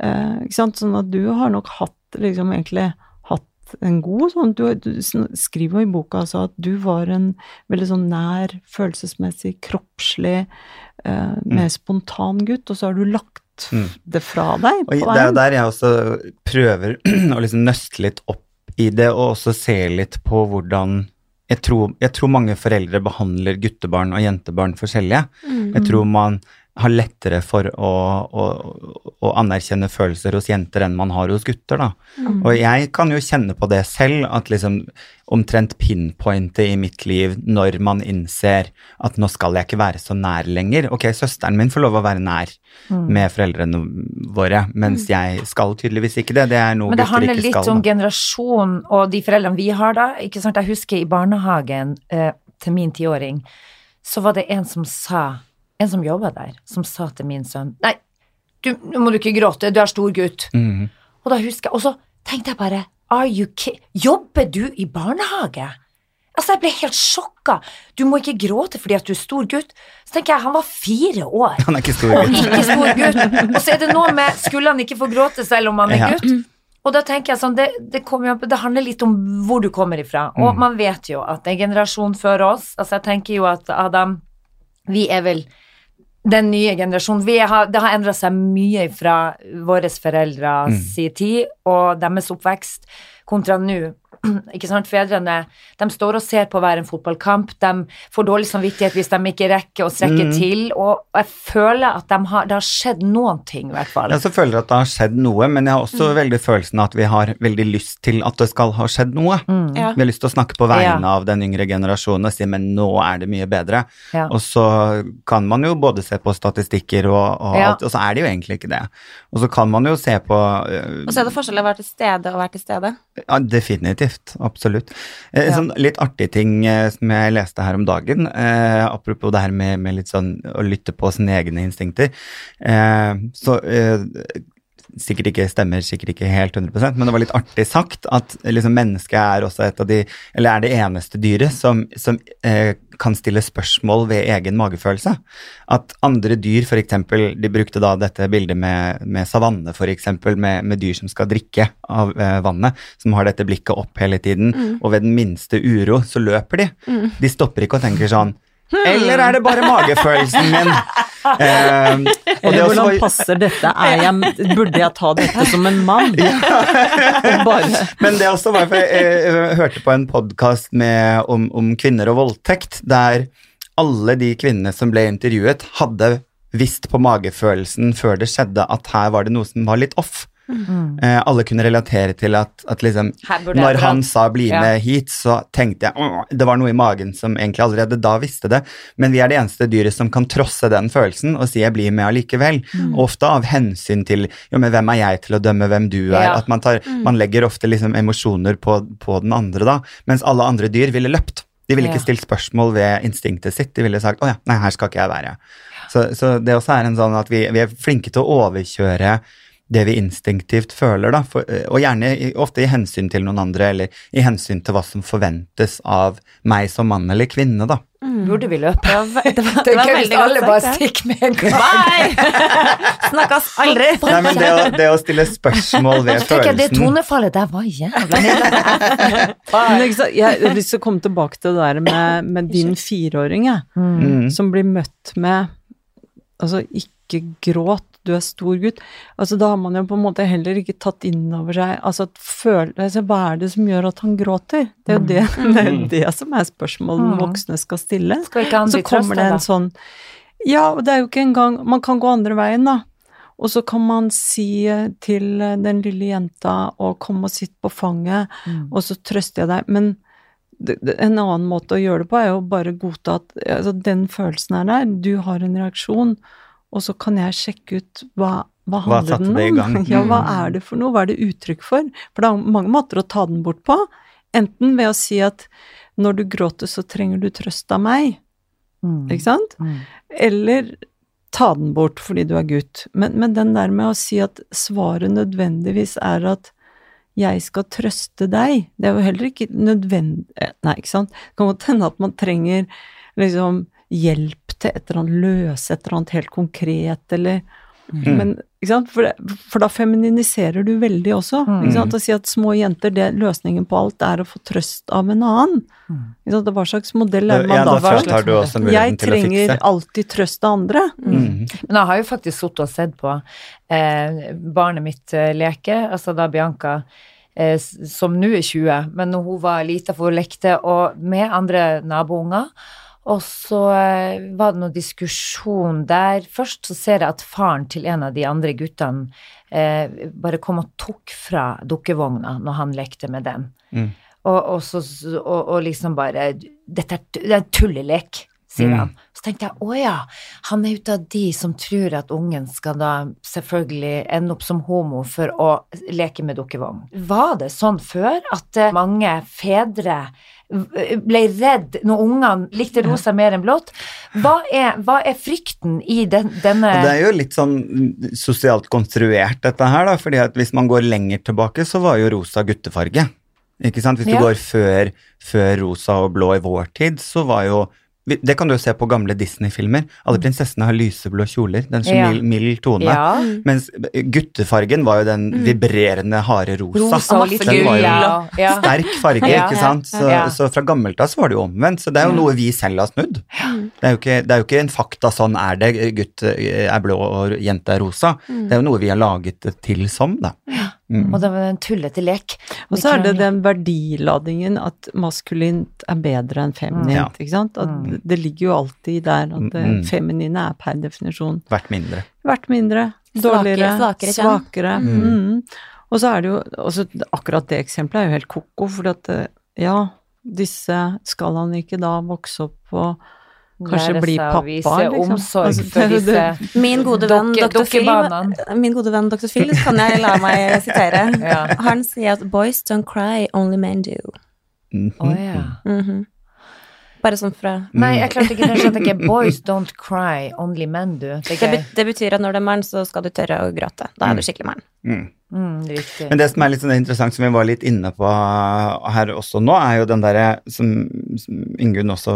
Eh, ikke sant? Sånn at du har nok hatt liksom egentlig hatt en god sånn Du, du skriver jo i boka altså at du var en veldig sånn nær, følelsesmessig, kroppslig, eh, mer spontan gutt, og så har du lagt Mm. det fra deg på veien. det er jo der jeg også prøver å liksom nøste litt opp i det, og også se litt på hvordan jeg tror, jeg tror mange foreldre behandler guttebarn og jentebarn forskjellige. Jeg tror man har lettere for å, å, å anerkjenne følelser hos jenter enn man har hos gutter, da. Og jeg kan jo kjenne på det selv, at liksom omtrent pinpointe i mitt liv når man innser at nå skal jeg ikke være så nær lenger. Ok, søsteren min får lov å være nær med foreldrene våre, mens jeg skal tydeligvis ikke det. Det er noe gutter ikke skal. Men det handler litt skal. om da. generasjon og de foreldrene vi har da. Ikke sant? Jeg husker i barnehagen eh, til min tiåring, så var det en som sa, en som jobba der, som sa til min sønn Nei, du, nå må du ikke gråte, du er stor gutt. Mm. Og da husker jeg, og så tenkte jeg bare Are you kidding? Jobber du i barnehage? Altså, jeg ble helt sjokka. Du må ikke gråte fordi at du er stor gutt. Så tenker jeg, han var fire år. Han er ikke stor gutt. ikke stor gutt. Og så er det noe med Skulle han ikke få gråte selv om han er Ja. gutt? Og da tenker jeg sånn, det, det, kommer det handler litt om hvor du kommer ifra. Og Mm. man vet jo at en generasjon før oss Altså, jeg tenker jo at Adam Vi er vel den nye generasjonen. Vi har, det har endra seg mye fra våre foreldres Mm. tid og deres oppvekst kontra nå. Ikke sant, Fedrene de står og ser på hver en fotballkamp. De får dårlig samvittighet hvis de ikke rekker å strekke Mm. til. Og jeg føler at de har, det har skjedd noen ting, i hvert fall. Jeg også føler at det har skjedd noe, men jeg har også veldig følelsen av at vi har veldig lyst til at det skal ha skjedd noe. Mm. Ja. Vi har lyst til å snakke på vegne Ja. av den yngre generasjonen og si men nå er det mye bedre. Ja. Og så kan man jo både se på statistikker og, og Ja. alt, og så er det jo egentlig ikke det. Og så kan man jo se på uh, Og så er det forskjell å være til stede og være til stede. Ja, definitivt. Absolutt. Eh, En Ja. sånn litt artig ting eh, som jeg leste her om dagen, eh, apropos det her med, med litt sånn å lytte på sine egne instinkter, eh, så eh, Sikkert ikke stemmer, sikkert ikke helt 100% men det var litt artig sagt at liksom, mennesket er også et av de Eller er det eneste dyret som, som eh, kan stille spørsmål ved egen magefølelse. At andre dyr, f.eks. De brukte da dette bildet med, med savanne, f.eks., med, med dyr som skal drikke av eh, vannet, som har dette blikket opp hele tiden, og ved den minste uro så løper de. De stopper ikke og tenker sånn Eller er det bare magefølelsen min? Eh, det Eller også hvordan var- passer dette? Jeg, burde jeg ta dette som en mann? Ja. bare Men det også var for jeg, jeg hørte på en podkast om, om kvinner og voldtekt, der alle de kvinnene som ble intervjuet, hadde visst på magefølelsen før det skjedde at her var det noe som var litt off. Eh, alle kunne relatere til at, at liksom Når han sa 'bli Ja. med hit', så tenkte jeg Det var noe i magen som egentlig allerede da visste det. Men vi er det eneste dyret som kan trosse den følelsen og si 'jeg blir med allikevel'. Mm. Og ofte av hensyn til jo, men 'hvem er jeg til å dømme hvem du er'? Ja. At man, tar, man legger ofte liksom emosjoner på, på den andre da, mens alle andre dyr ville løpt. De ville ikke stilt spørsmål ved instinktet sitt. De ville sagt 'å ja, nei, her skal ikke jeg være'. Så, så det også er en sånn at vi, vi er flinke til å overkjøre det vi instinktivt føler, da, for, og gjerne ofte i hensyn til noen andre, eller i hensyn til hva som forventes av meg som mann eller kvinne, da. Burde vi løpe? Det var, det var, Det veldig alle bare stikker med en gang. Nei! Snakkes aldri. Nei, men det å, det å stille spørsmål ved følelsen jeg det tonefallet der var jævla nydelig. Jeg har lyst til å komme tilbake til det der med, med din fireåring, jeg, mm, som blir møtt med Altså, ikke gråt, du er stor gutt. Altså, da har man jo på en måte heller ikke tatt inn over seg Altså, at føle, altså hva er det som gjør at han gråter? Det er jo det, det, er jo det som er spørsmålet Mm. voksne skal stille. Skal ikke han Så bli kommer det en da? sånn Ja, og det er jo ikke engang Man kan gå andre veien, da. Og så kan man si til den lille jenta å komme og sitte på fanget, Mm. og så trøster jeg deg. Men en annen måte å gjøre det på er jo bare godta at altså, den følelsen er der, du har en reaksjon, og så kan jeg sjekke ut hva, hva handler hva den om? Ja, hva Mm. er det for noe? Hva er det uttrykk for? For det er mange måter å ta den bort på. Enten ved å si at når du gråter, så trenger du trøst av meg. Mm. Ikke sant? Mm. Eller ta den bort fordi du er gutt. Men, men den der med å si at svaret nødvendigvis er at jeg skal trøste deg, det er jo heller ikke nødvendig Nei, ikke sant? Det kan godt hende at man trenger liksom hjelp til et eller annet løse et eller annet helt konkret, eller Men, ikke sant? For, det, for da femininiserer du veldig også. Ikke sant? Å si at små jenter, det, løsningen på alt er å få trøst av en annen. Ikke sant? Hva slags modell er man Ja, da da først har du også Jeg muligheten til å trenger fikse. alltid trøst av andre. Mm. Men jeg har jo faktisk sittet og sett på eh, barnet mitt eh, leke, altså da Bianca eh, som nå er 20, men når hun var lita, for hun lekte og med andre nabounger. Og så eh, var det noe diskusjon der. Først så ser jeg at faren til en av de andre guttene eh, bare kom og tok fra dukkevogna når han lekte med den. Mm. Og, og, så, og, og liksom bare Dette er, en tullelek, sier Mm. han. Så tenkte jeg å ja, han er ute av de som tror at ungen skal da selvfølgelig ende opp som homo for å leke med dukkevogn. Var det sånn før at eh, mange fedre ble redd når ungene likte rosa mer enn blått? Hva er, hva er frykten i den, denne det er jo litt sånn sosialt konstruert, dette her, da. fordi at hvis man går lenger tilbake, så var jo rosa guttefarge. Ikke sant? Hvis Ja. du går før, før rosa og blå i vår tid, så var jo det kan du jo se på gamle Disney-filmer. Alle prinsessene har lyseblå kjoler. Den så Ja. mild, mild tone. Ja. Mens guttefargen var jo den vibrerende, harde rosa. Rosa og litt Den var jo ja. ja. sterk farge, Ja. ikke sant? Så, Ja. så fra gammelt av så var det jo omvendt. Så det er jo noe vi selv har snudd. Det er jo ikke, det er jo ikke en fakta sånn er det, gutt er blå og jente er rosa. Det er jo noe vi har laget det til som, da. Mm. Og det var en tullete lek. Og så er det den verdiladingen at maskulint er bedre enn feminint, mm. ikke sant? At Mm. det ligger jo alltid der at det Mm. feminine er per definisjon Vært mindre. vært mindre, dårligere, svakere svakere. Mm. Mm. Og så er det jo også akkurat det eksempelet er jo helt ko-ko, for at eh, ja, disse skal han ikke da vokse opp og kanskje bli pappa, vise liksom. omsorg Altså, for det- det- disse Min gode venn Dr. Phil, min gode venn Dr. Phil kan jeg la meg sitere. Ja. Han sier at 'boys don't cry, only men do'. Mm -hmm. oh, ja. Mhm. Bare sånn fra Nei, jeg klarte ikke det. skjønte ikke. Boys don't cry, only men do. Det det, det betyr at når du er mann, så skal du tørre å gråte. Da er du skikkelig mann. Mm. Mm. Men det som er litt sånn interessant, som vi var litt inne på her også nå, er jo den derre som, som Ingunn også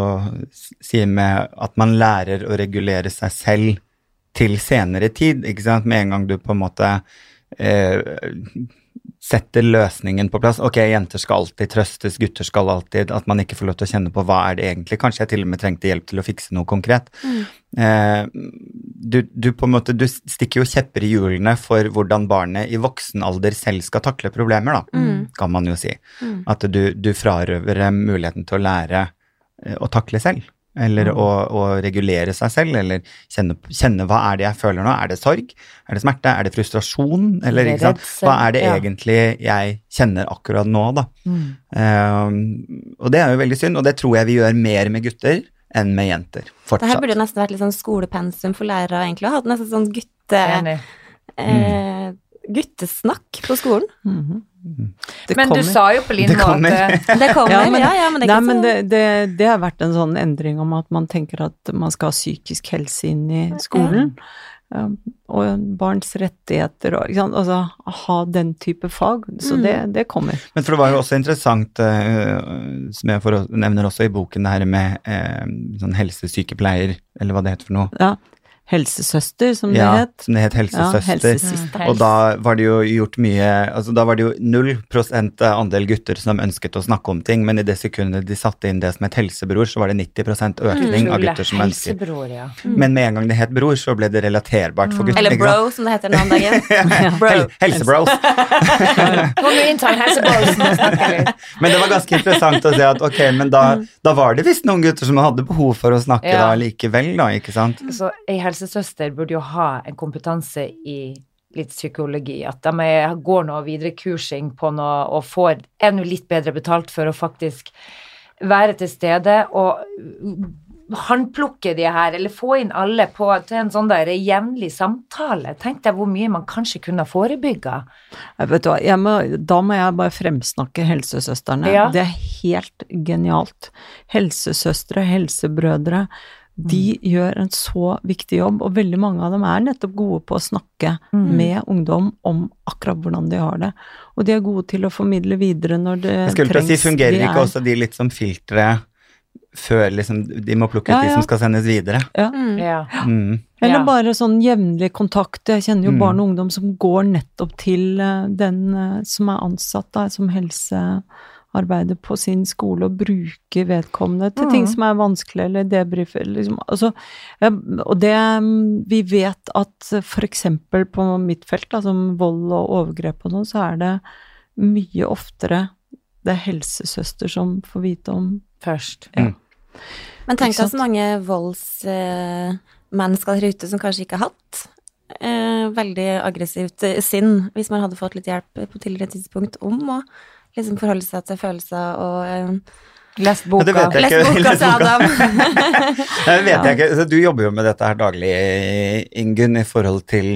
sier med at man lærer å regulere seg selv til senere tid, ikke sant. Med en gang du på en måte eh, setter løsningen på plass. Ok, jenter skal alltid trøstes, gutter skal alltid At man ikke får lov til å kjenne på hva er det egentlig. Kanskje jeg til og med trengte hjelp til å fikse noe konkret. Eh, du, du på en måte, du stikker jo kjepper i hjulene for hvordan barnet i voksen alder selv skal takle problemer, da, Mm. kan man jo si. Mm. At du, du frarøver muligheten til å lære eh, å takle selv. Eller å, å regulere seg selv, eller kjenne, kjenne hva er det jeg føler nå. Er det sorg? Er det smerte? Er det frustrasjon? Eller Det er ikke sant? hva er det ja. egentlig jeg kjenner akkurat nå, da? Mm. Um, og det er jo veldig synd, og det tror jeg vi gjør mer med gutter enn med jenter. Fortsatt. Det her burde nesten vært litt sånn skolepensum for lærere, egentlig. Hatt nesten sånn gutte, Enig. eh, guttesnakk på skolen. Mhm. Det Men du sa jo på Det måte at eh, Det kommer, Ja, ja, men- ja, men det er Nei, men det, det, det har vært en sånn endring om at man tenker at man skal ha psykisk helse inn i skolen. Mm. og barns rettigheter og? Altså ha den type fag. Så det, det kommer. Men for det var jo også interessant, eh, som jeg for, nevner også i boken, det her med eh, sånn helsesykepleier, eller hva det heter for noe. Ja. Helsesøster, som det ja, het. Ja, det het Ja, helsesøster. helsesøster. Og da var det jo gjort mye altså Da var det jo null prosent andel gutter som ønsket å snakke om ting, men i det sekundet de satte inn det som het helsebror, så var det 90% økning av gutter som ønsket. Helsebror, ja. Men med en gang det het bror, så ble det relaterbart for gutter. Eller bro, som det heter nå om dagen. Hel helsebros. Kom inn til helsebrosen. Men det var ganske interessant å se at ok, men da, da var det visst noen gutter som hadde behov for å snakke Ja. da likevel, da, ikke sant? Så ei helsesøster burde jo ha en kompetanse i litt psykologi. At de går videre viderekursing på noe og får enda litt bedre betalt for å faktisk være til stede og håndplukke de her, eller få inn alle på til en sånn der jevnlig samtale. Tenk deg hvor mye man kanskje kunne forebygga. Vet du hva, må, da må jeg bare fremsnakke helsesøstrene. Ja. Det er helt genialt. Helsesøstre, helsebrødre, de gjør en så viktig jobb, og veldig mange av dem er nettopp gode på å snakke med ungdom om akkurat hvordan de har det. Og de er gode til å formidle videre når det Jeg skulle å si, fungerer De ikke er- også de litt som filtre før liksom de må plukke ut Ja, de som skal sendes videre. Ja. Mm. Ja. Mm. Eller bare sånn jevnlig kontakt. Jeg kjenner jo Mm. barn og ungdom som går nettopp til eh, den eh, som er ansatt da, som helsearbeider på sin skole, og bruker vedkommende til ting Mm. som er vanskelig, eller debrife liksom, altså, Og det mm, Vi vet at eksempel på mitt felt, da, som vold og overgrep og noe, så er det mye oftere det er helsesøster som får vite om Først. Ja. Men tenk deg så mange voldsmennesker der ute som kanskje ikke har hatt eh, veldig aggressivt eh, sinn, hvis man hadde fått litt hjelp på tidligere tidspunkt om å liksom forholde seg til følelser og eh, Lest Ja, boka. det vet jeg lest ikke. boka Lest til boka. Adam. Det vet jeg ikke. Så du jobber jo med dette her daglig, Ingunn, i forhold til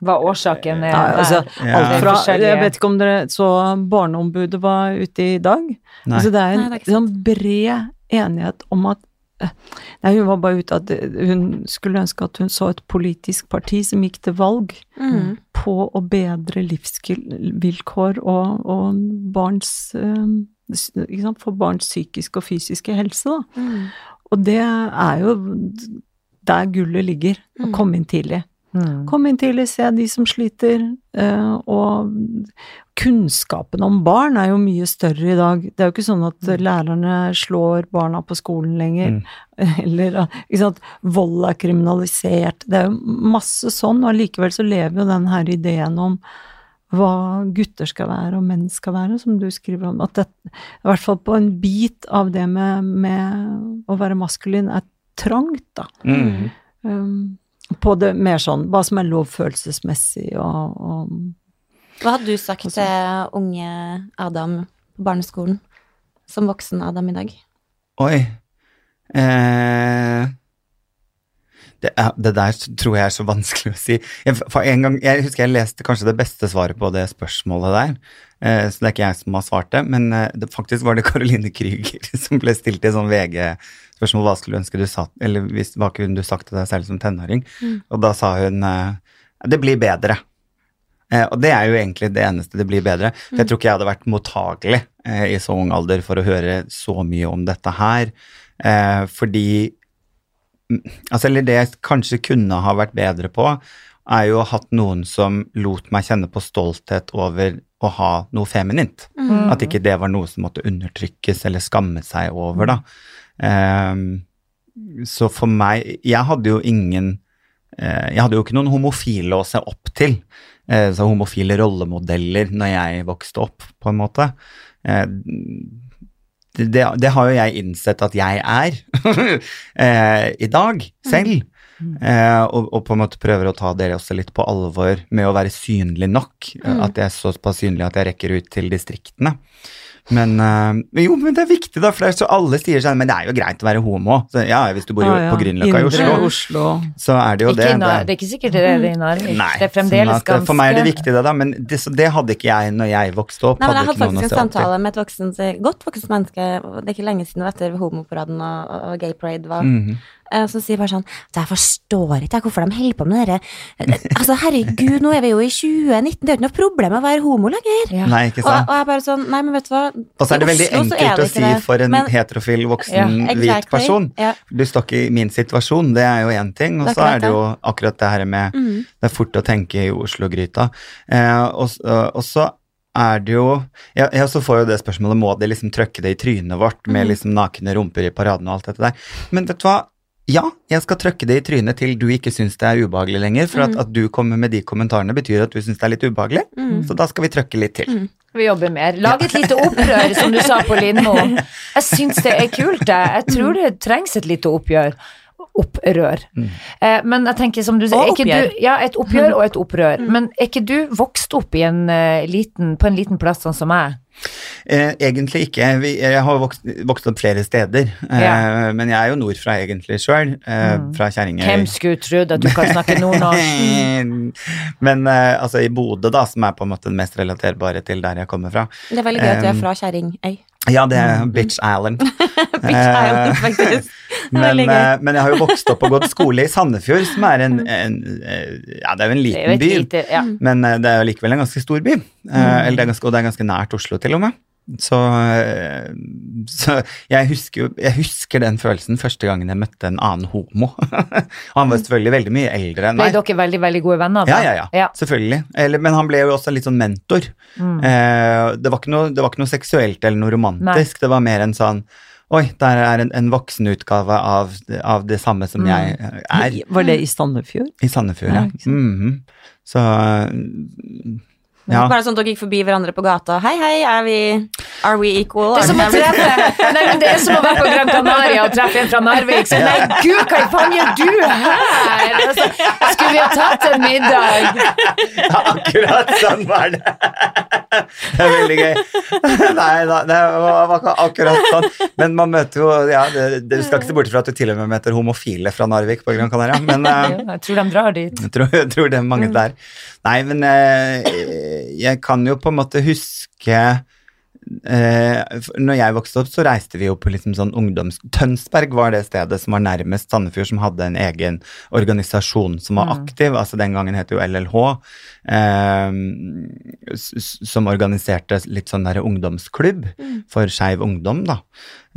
Hva årsaken er Ja, altså, alt fra, jeg vet ikke om dere så Barneombudet var ute i dag. Nei. Altså, det er en Nei, det er sånn bred enighet om at Nei, hun var bare ute at hun skulle ønske at hun så et politisk parti som gikk til valg Mm. på å bedre livsvilkår og, og barns eh, ikke sant, For barns psykiske og fysiske helse, da. Mm. Og det er jo der gullet ligger. Å Mm. komme inn tidlig. Mm. Kom inn tidlig, se de som sliter, eh, og kunnskapen om barn er jo mye større i dag. Det er jo ikke sånn at Mm. lærerne slår barna på skolen lenger, Mm. eller ikke sant, vold er kriminalisert. Det er jo masse sånn, og allikevel så lever jo den her ideen om hva gutter skal være og menn skal være, som du skriver om. At det, i hvert fall på en bit av det med, med å være maskulin, er trangt, da. Mm. Um, på det mer sånn hva som er lov følelsesmessig og, og Hva hadde du sagt Altså- til unge Adam på barneskolen, som voksen Adam i dag? Oi. Eh, det, er, det der tror jeg er så vanskelig å si. Jeg, for en gang, jeg husker jeg leste kanskje det beste svaret på det spørsmålet der. Eh, så det er ikke jeg som har svart det, men eh, det, faktisk var det Caroline Krüger som ble stilt i sånn VG-spørsmål hva skulle du ønske du satt, eller hvis, hva kunne du sagt til deg selv som tenåring? Mm. Og da sa hun eh, det blir bedre. Eh, og det er jo egentlig det eneste det blir bedre. For jeg tror ikke jeg hadde vært mottagelig eh, i så ung alder for å høre så mye om dette her. Eh, fordi mm, Altså, eller det jeg kanskje kunne ha vært bedre på, er jo å ha hatt noen som lot meg kjenne på stolthet over å ha noe feminint. Mm. At ikke det var noe som måtte undertrykkes eller skamme seg over, da. Ehm, så for meg Jeg hadde jo ingen eh, Jeg hadde jo ikke noen homofile å se opp til. Eh, så homofile rollemodeller når jeg vokste opp, på en måte. Eh, det, det, det har jo jeg innsett at jeg er eh, i dag, selv. Eh, og, og på en måte prøver å ta dere også litt på alvor med å være synlig nok. Mm. At jeg er såpass synlig at jeg rekker ut til distriktene. Men eh, jo, men det er viktig, da, for det er så alle sier sånn Men det er jo greit å være homo. Så, ja, hvis du bor Ah, ja. på Grünerløkka i Oslo, Oslo. så er det jo Ikke det. i Nar- det er ikke sikkert det er det i Narvik. Nei, det er fremdeles sånn at, ganske For meg er det viktig, det, da. Men det, så det hadde ikke jeg når jeg vokste opp. Nei, men jeg hadde hadde faktisk en samtale med et voksent, godt voksent menneske, det er ikke lenge siden, etter homoparaden og, og gay parade var, Mm eh, som sier bare sånn Jeg forstår ikke hvorfor de holder på med dere Altså, herregud, nå er vi jo i 2019, det er jo ikke noe problem å være homo lenger. Ja. Nei, ikke Og, sant. og jeg bare sånn Nei, men vet du hva, Og så er det veldig Oslo enkelt det å si det. for en Men- heterofil voksen Ja, hvit person. Ja. Du står ikke i min situasjon, det er jo én ting. Og så er det jo akkurat det her med Mm. Det er fort å tenke i Oslo-gryta. Eh, og, s- og så er det jo ja, ja, så får jo det spørsmålet må de liksom trøkke det i trynet vårt med Mhm. liksom nakne rumper i paraden og alt dette der. Men vet du hva? Ja, jeg skal trøkke det i trynet til du ikke syns det er ubehagelig lenger. For at, Mhm. at du kommer med de kommentarene betyr at du syns det er litt ubehagelig. Mm. Så da skal vi trøkke litt til. Mm. Vi jobber mer. Lag et lite opprør, som du sa på Lindmo. Jeg syns det er kult, jeg. Jeg tror det trengs et lite oppgjør. Opprør. Mm. Eh, men jeg tenker som du sier, Og oppgjør. du Ja, et oppgjør og et opprør. Men er ikke du vokst opp i en, uh, liten, på en liten plass sånn som meg? Eh, egentlig ikke. Vi, jeg har vokst, vokst opp flere steder. Eh, Ja. Men jeg er jo nordfra egentlig sjøl. Eh, Mm. Fra Kjerringøy. Hvem skulle trodd at du kan snakke nordnorsk? Men eh, altså i Bodø, da, som er på en måte den mest relaterbare til der jeg kommer fra. Det er veldig gøy at du er Um, fra Kjerringøy. Ja, det er Mm. Bitch Island. Bitch Eh, Island, faktisk. Men, eh, men jeg har jo vokst opp og gått skole i Sandefjord, som er en, en eh, Ja, det er jo en jo liten by, lite Ja. men det er jo likevel en ganske stor by. Mm. eller det er ganske, og det er ganske nært Oslo, til og med. Så, eh, så jeg, husker, jeg husker den følelsen første gangen jeg møtte en annen homo. han var selvfølgelig veldig mye eldre enn Ble dere veldig, veldig gode venner da? Ja, ja, ja, selvfølgelig. Eller, men han ble jo også litt sånn mentor. Mm. Eh, det, var noe, det var ikke noe seksuelt eller noe romantisk, det var mer en sånn Oi, der er en, en voksenutgave av, av det samme som Mm. jeg eh, er Var det i Sandefjord? i Sandefjord. Ja, Ja, mm. Mhm. Så mm, ja. Bare sånn at dere gikk forbi hverandre på gata. Hei, hei, er vi Are we equal? Det er som å treffe Nei, men det er som å være på Gran Canaria og treffe en fra Narvik. Så nei, gud, hva faen gjør du her? Altså, skulle vi ha tatt en middag? Ja, akkurat sånn var det. Det er veldig gøy. Nei da, det var ikke akkurat sånn. Men man møter jo ja, det, det, Du skal ikke se bort fra at du til og med møter homofile fra Narvik på Gran Canaria, men eh, Jo, Jeg tror de drar dit. jeg tror, jeg tror det er mange der. Nei, men eh, jeg kan jo på en måte huske eh, når jeg vokste opp, så reiste vi jo på liksom sånn ungdoms... Tønsberg var det stedet som var nærmest Sandefjord, som hadde en egen organisasjon som var aktiv. altså Den gangen het jo LLH. Eh, som organiserte litt sånn der ungdomsklubb for skeiv ungdom, da.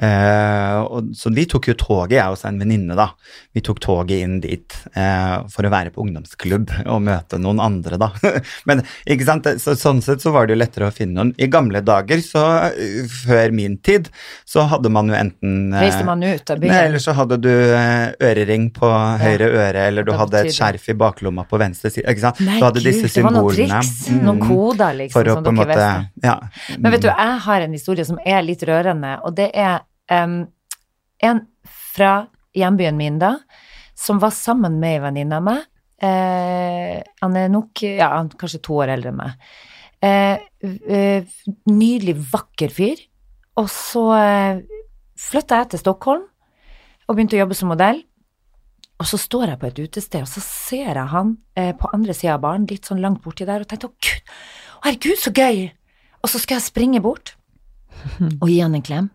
Eh, og, så vi tok jo toget, jeg og en venninne, da. Vi tok toget inn dit eh, for å være på ungdomsklubb og møte noen andre, da. Men ikke sant, så, sånn sett så var det jo lettere å finne noen. I gamle dager, så eh, før min tid, så hadde man jo enten Reiste man ut av byen? eller så hadde du ørering på høyre øre, eller du hadde et skjerf i baklomma på venstre side. ikke sant? Nei, du hadde disse symbolene. det var noen triks, Mm. noen koder, liksom, som dere måte visste. Ja. Men vet du, jeg har en historie som er litt rørende, og det er em, en fra hjembyen min da, som var sammen med ei venninne av meg. Uh, han er nok, ja, han er kanskje to år eldre enn meg. Uh, nydelig, vakker fyr. Og så uh, flytta jeg til Stockholm og begynte å jobbe som modell. Og så står jeg på et utested, og så ser jeg han eh, på andre sida av baren, litt sånn langt borti der, og tenkte å gud, herregud, så gøy! Og så skal jeg springe bort og gi han en klem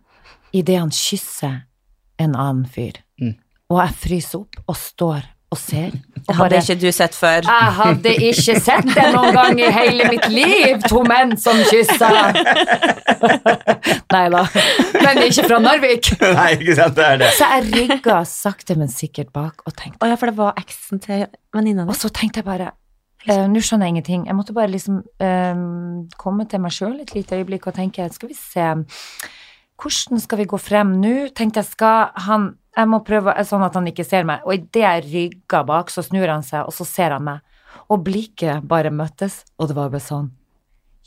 idet han kysser en annen fyr. Mm. Og jeg fryser opp og står og ser. Og Det hadde ikke du sett før. jeg hadde ikke sett det noen gang i hele mitt liv, to menn som kyssa. Nei da, men ikke fra Narvik. Nei, ikke sant, det er det. Så jeg rygga sakte, men sikkert bak og tenkte Å ja, for det var eksen til venninna Og så tenkte jeg bare Uh, Nå skjønner jeg ingenting. Jeg måtte bare liksom uh, komme til meg sjøl et lite øyeblikk og tenke Skal vi se Hvordan skal vi gå frem nå? Tenkte jeg skal han Jeg må prøve sånn at han ikke ser meg. Og idet jeg rygger bak, så snur han seg, og så ser han meg. Og blikket bare møttes, og det var bare sånn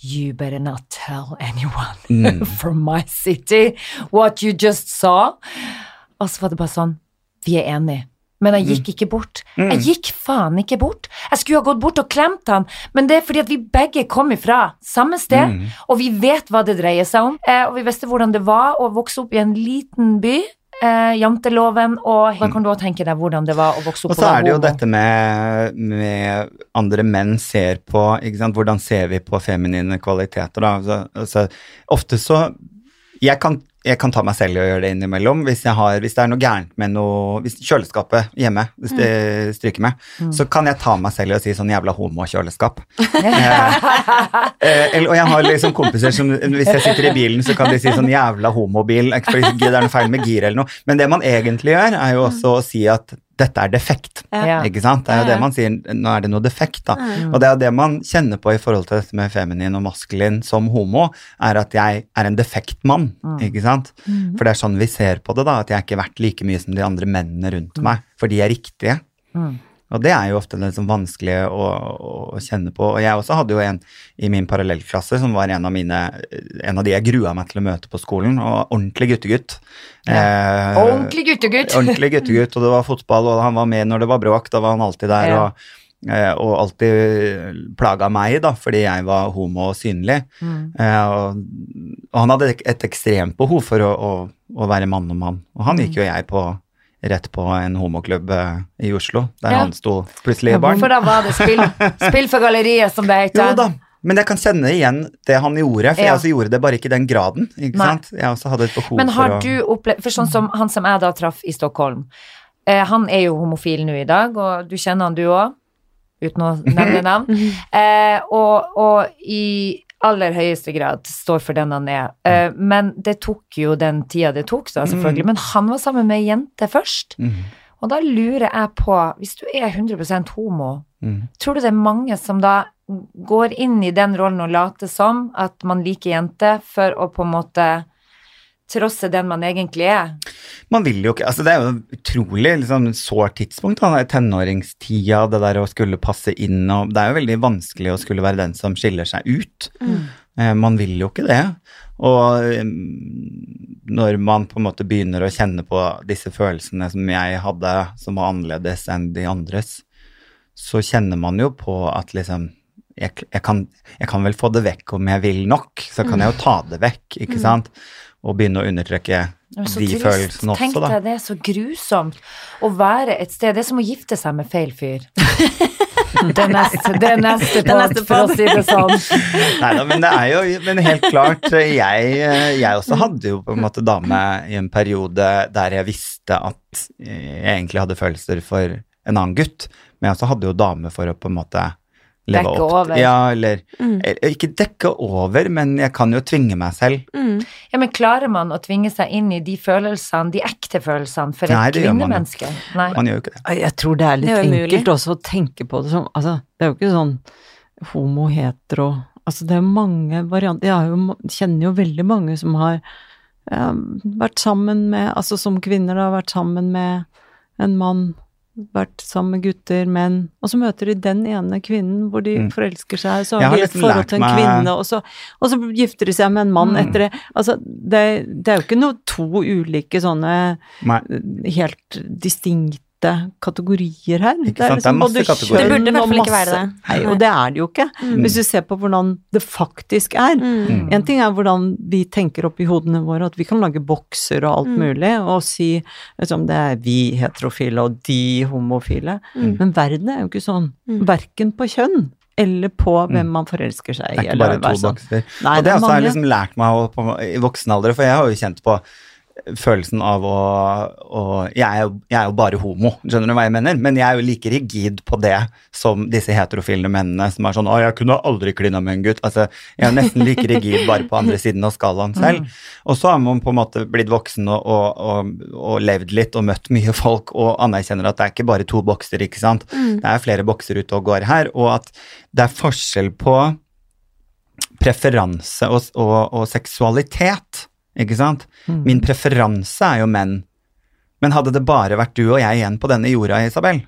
You better not tell anyone Mm. from my city what you just saw. Og så var det bare sånn Vi er enige. Men jeg gikk ikke bort. Jeg gikk faen ikke bort. Jeg skulle ha gått bort og klemt han, men det er fordi at vi begge kom ifra samme sted, Mm. og vi vet hva det dreier seg om, eh, og vi visste hvordan det var å vokse opp i en liten by. Eh, janteloven, og da kan du også tenke deg hvordan det var å vokse opp Og så er det jo homo. dette med, med andre menn ser på ikke sant? Hvordan ser vi på feminine kvaliteter, da? Altså, altså, ofte så jeg kan, jeg kan ta meg selv i å gjøre det innimellom. Hvis, jeg har, hvis det er noe gærent med noe Hvis kjøleskapet hjemme hvis det stryker med, så kan jeg ta meg selv i å si sånn jævla homo-kjøleskap. Eh, eller- og jeg har liksom kompiser som Hvis jeg sitter i bilen, så kan de si sånn jævla homobil. Fordi det er noe feil med gir eller noe. Men det man egentlig gjør, er jo også å si at dette er defekt. Ja. Ikke sant? Det er jo det man sier, nå er det noe defekt, da. Mm. Og det er jo det man kjenner på i forhold til dette med feminin og maskulin som homo, er at jeg er en defekt mann, ikke sant? For det er sånn vi ser på det, da, at jeg er ikke verdt like mye som de andre mennene rundt meg, for de er riktige. Mm. Og det er jo ofte det som vanskelig å, å, kjenne på. Og jeg også hadde jo en i min parallellklasse som var en av mine En av de jeg grua meg til å møte på skolen, og ordentlig guttegutt. Eh, Ordentlig guttegutt. ordentlig guttegutt, og det var fotball, og han var med når det var bråk, da var han alltid der, Ja. og, eh, og alltid plaga meg, da, fordi jeg var homo og synlig. Mm. Eh, og, og han hadde et, et ekstremt behov for å, å, å være mann og mann, og han gikk jo jeg på rett på en homoklubb eh, i Oslo, der Ja. han sto plutselig i baren. For da var det spill, spill for galleriet, som det heter. Jo da, men jeg kan kjenne igjen det han gjorde, for Ja. jeg også gjorde det bare ikke i den graden, ikke Nei. sant? Jeg også hadde et behov Men har for å... du opplevd For sånn som han som jeg da traff i Stockholm, eh, han er jo homofil nå i dag, og du kjenner han du òg, uten å nevne navn. Eh, og, og i aller høyeste grad står for den han er. Uh, men det tok jo den tida det tok, da, selvfølgelig. Men han var sammen med ei jente først. Mm. Og da lurer jeg på, hvis du er 100% homo, mm. tror du det er mange som da går inn i den rollen og later som at man liker jenter, for å på en måte trosse den man egentlig er? Man vil jo ikke altså Det er jo et utrolig liksom, sårt tidspunkt. Da. Tenåringstida, det der å skulle passe inn og Det er jo veldig vanskelig å skulle være den som skiller seg ut. Mm. man vil jo ikke det. Og eh, når man på en måte begynner å kjenne på disse følelsene som jeg hadde, som var annerledes enn de andres, så kjenner man jo på at liksom jeg, jeg, kan, jeg kan vel få det vekk om jeg vil nok, så kan jeg jo ta det vekk, ikke sant? Og begynne å undertrekke er så de følelsene Tenk også, da. deg det, er så grusomt å være et sted. Det er som å gifte seg med feil fyr. Det er neste, det er neste Det er neste for å si det sånn. Nei da, men det er jo men helt klart Jeg, jeg også hadde jo på en måte dame i en periode der jeg visste at jeg egentlig hadde følelser for en annen gutt, men jeg også hadde jo dame for å på en måte Dekke opp over. Ja, eller Mm. Ikke dekke over, men jeg kan jo tvinge meg selv. Mm. Ja, men klarer man å tvinge seg inn i de følelsene, de ekte følelsene, for Nei, et kvinnemenneske? Nei. Man gjør jo ikke det. Jeg tror det er litt Det er enkelt også å tenke på det som Altså, det er jo ikke sånn homo, hetero Altså, det er mange varianter Jeg jo, kjenner jo veldig mange som har ja, vært sammen med Altså, som kvinner, da, vært sammen med en mann, vært sammen med gutter, menn, og så møter de den ene kvinnen hvor de Mm. forelsker seg, så har de et forhold til en meg- kvinne, og så, og så gifter de seg med en mann Mm. etter det. Altså, det, det er jo ikke noe to ulike sånne Nei. helt distinkte kategorier her. Ikke sant? Det er masse kategorier. Det burde i hvert fall ikke være det. Nei, og det er det jo ikke. Hvis du ser på hvordan det faktisk er. Mm. En ting er hvordan vi tenker oppi hodene våre, at vi kan lage bokser og alt Mm. mulig, og si liksom, det er vi heterofile og de homofile. Mm. Men verden er jo ikke sånn. Mm. Verken på kjønn eller på hvem man forelsker seg i. Det er ikke bare to sånn. bokser. Nei, og det det er også har jeg liksom lært meg å, på, i voksen alder, for jeg har jo kjent på følelsen av å, å jeg, er jo, jeg er jo bare homo, skjønner du hva jeg mener? Men jeg er jo like rigid på det som disse heterofile mennene som er sånn 'Å, jeg kunne aldri klina med en gutt'. Altså, jeg er nesten like rigid bare på andre siden av skalaen selv. Og så har man på en måte blitt voksen og, og, og, og levd litt og møtt mye folk og anerkjenner at det er ikke bare to bokser, ikke sant. Det er flere bokser ute og går her, og at det er forskjell på preferanse og, og, og seksualitet, ikke sant? Min preferanse er jo menn. Men hadde det bare vært du og jeg igjen på denne jorda, Isabel,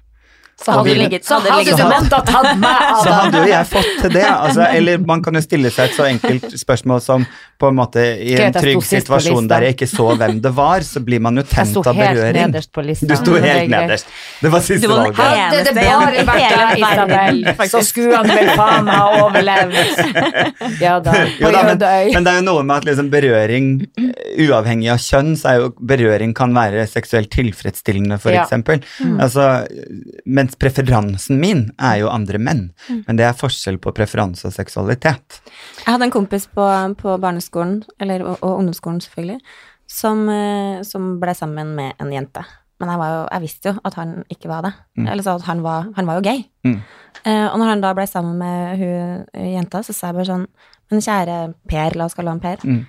Så hadde, ligget, så hadde hadde ligget du sammen. måttet tatt meg av så hadde jo jeg fått til det. Altså, eller man kan jo stille seg et så enkelt spørsmål som på en måte i en trygg situasjon der jeg ikke så hvem det var, så blir man jo Jeg tent sto av helt berøring. nederst på lista. Du sto helt nederst. Det var siste Du var den valget. eneste Hadde det bare i vært hele deg, verden, Isabel, så skulle han vel faen ha overlevd. Ja da, på men, men det er jo noe med at liksom berøring, uavhengig av kjønn, så er jo berøring kan være seksuelt tilfredsstillende, for eksempel. Altså, mens preferansen min er jo andre menn. Men det er forskjell på preferanse og seksualitet. Jeg hadde en kompis på, på barneskolen, eller, og, og ungdomsskolen selvfølgelig, som, eh, som ble sammen med en jente. Men jeg, var jo, jeg visste jo at han ikke var det. Eller så at han var, han var jo gay. Mm. Eh, og når han da ble sammen med hun eh, jenta, så sa jeg bare sånn Men kjære Per, la oss kalle han Per. Mm.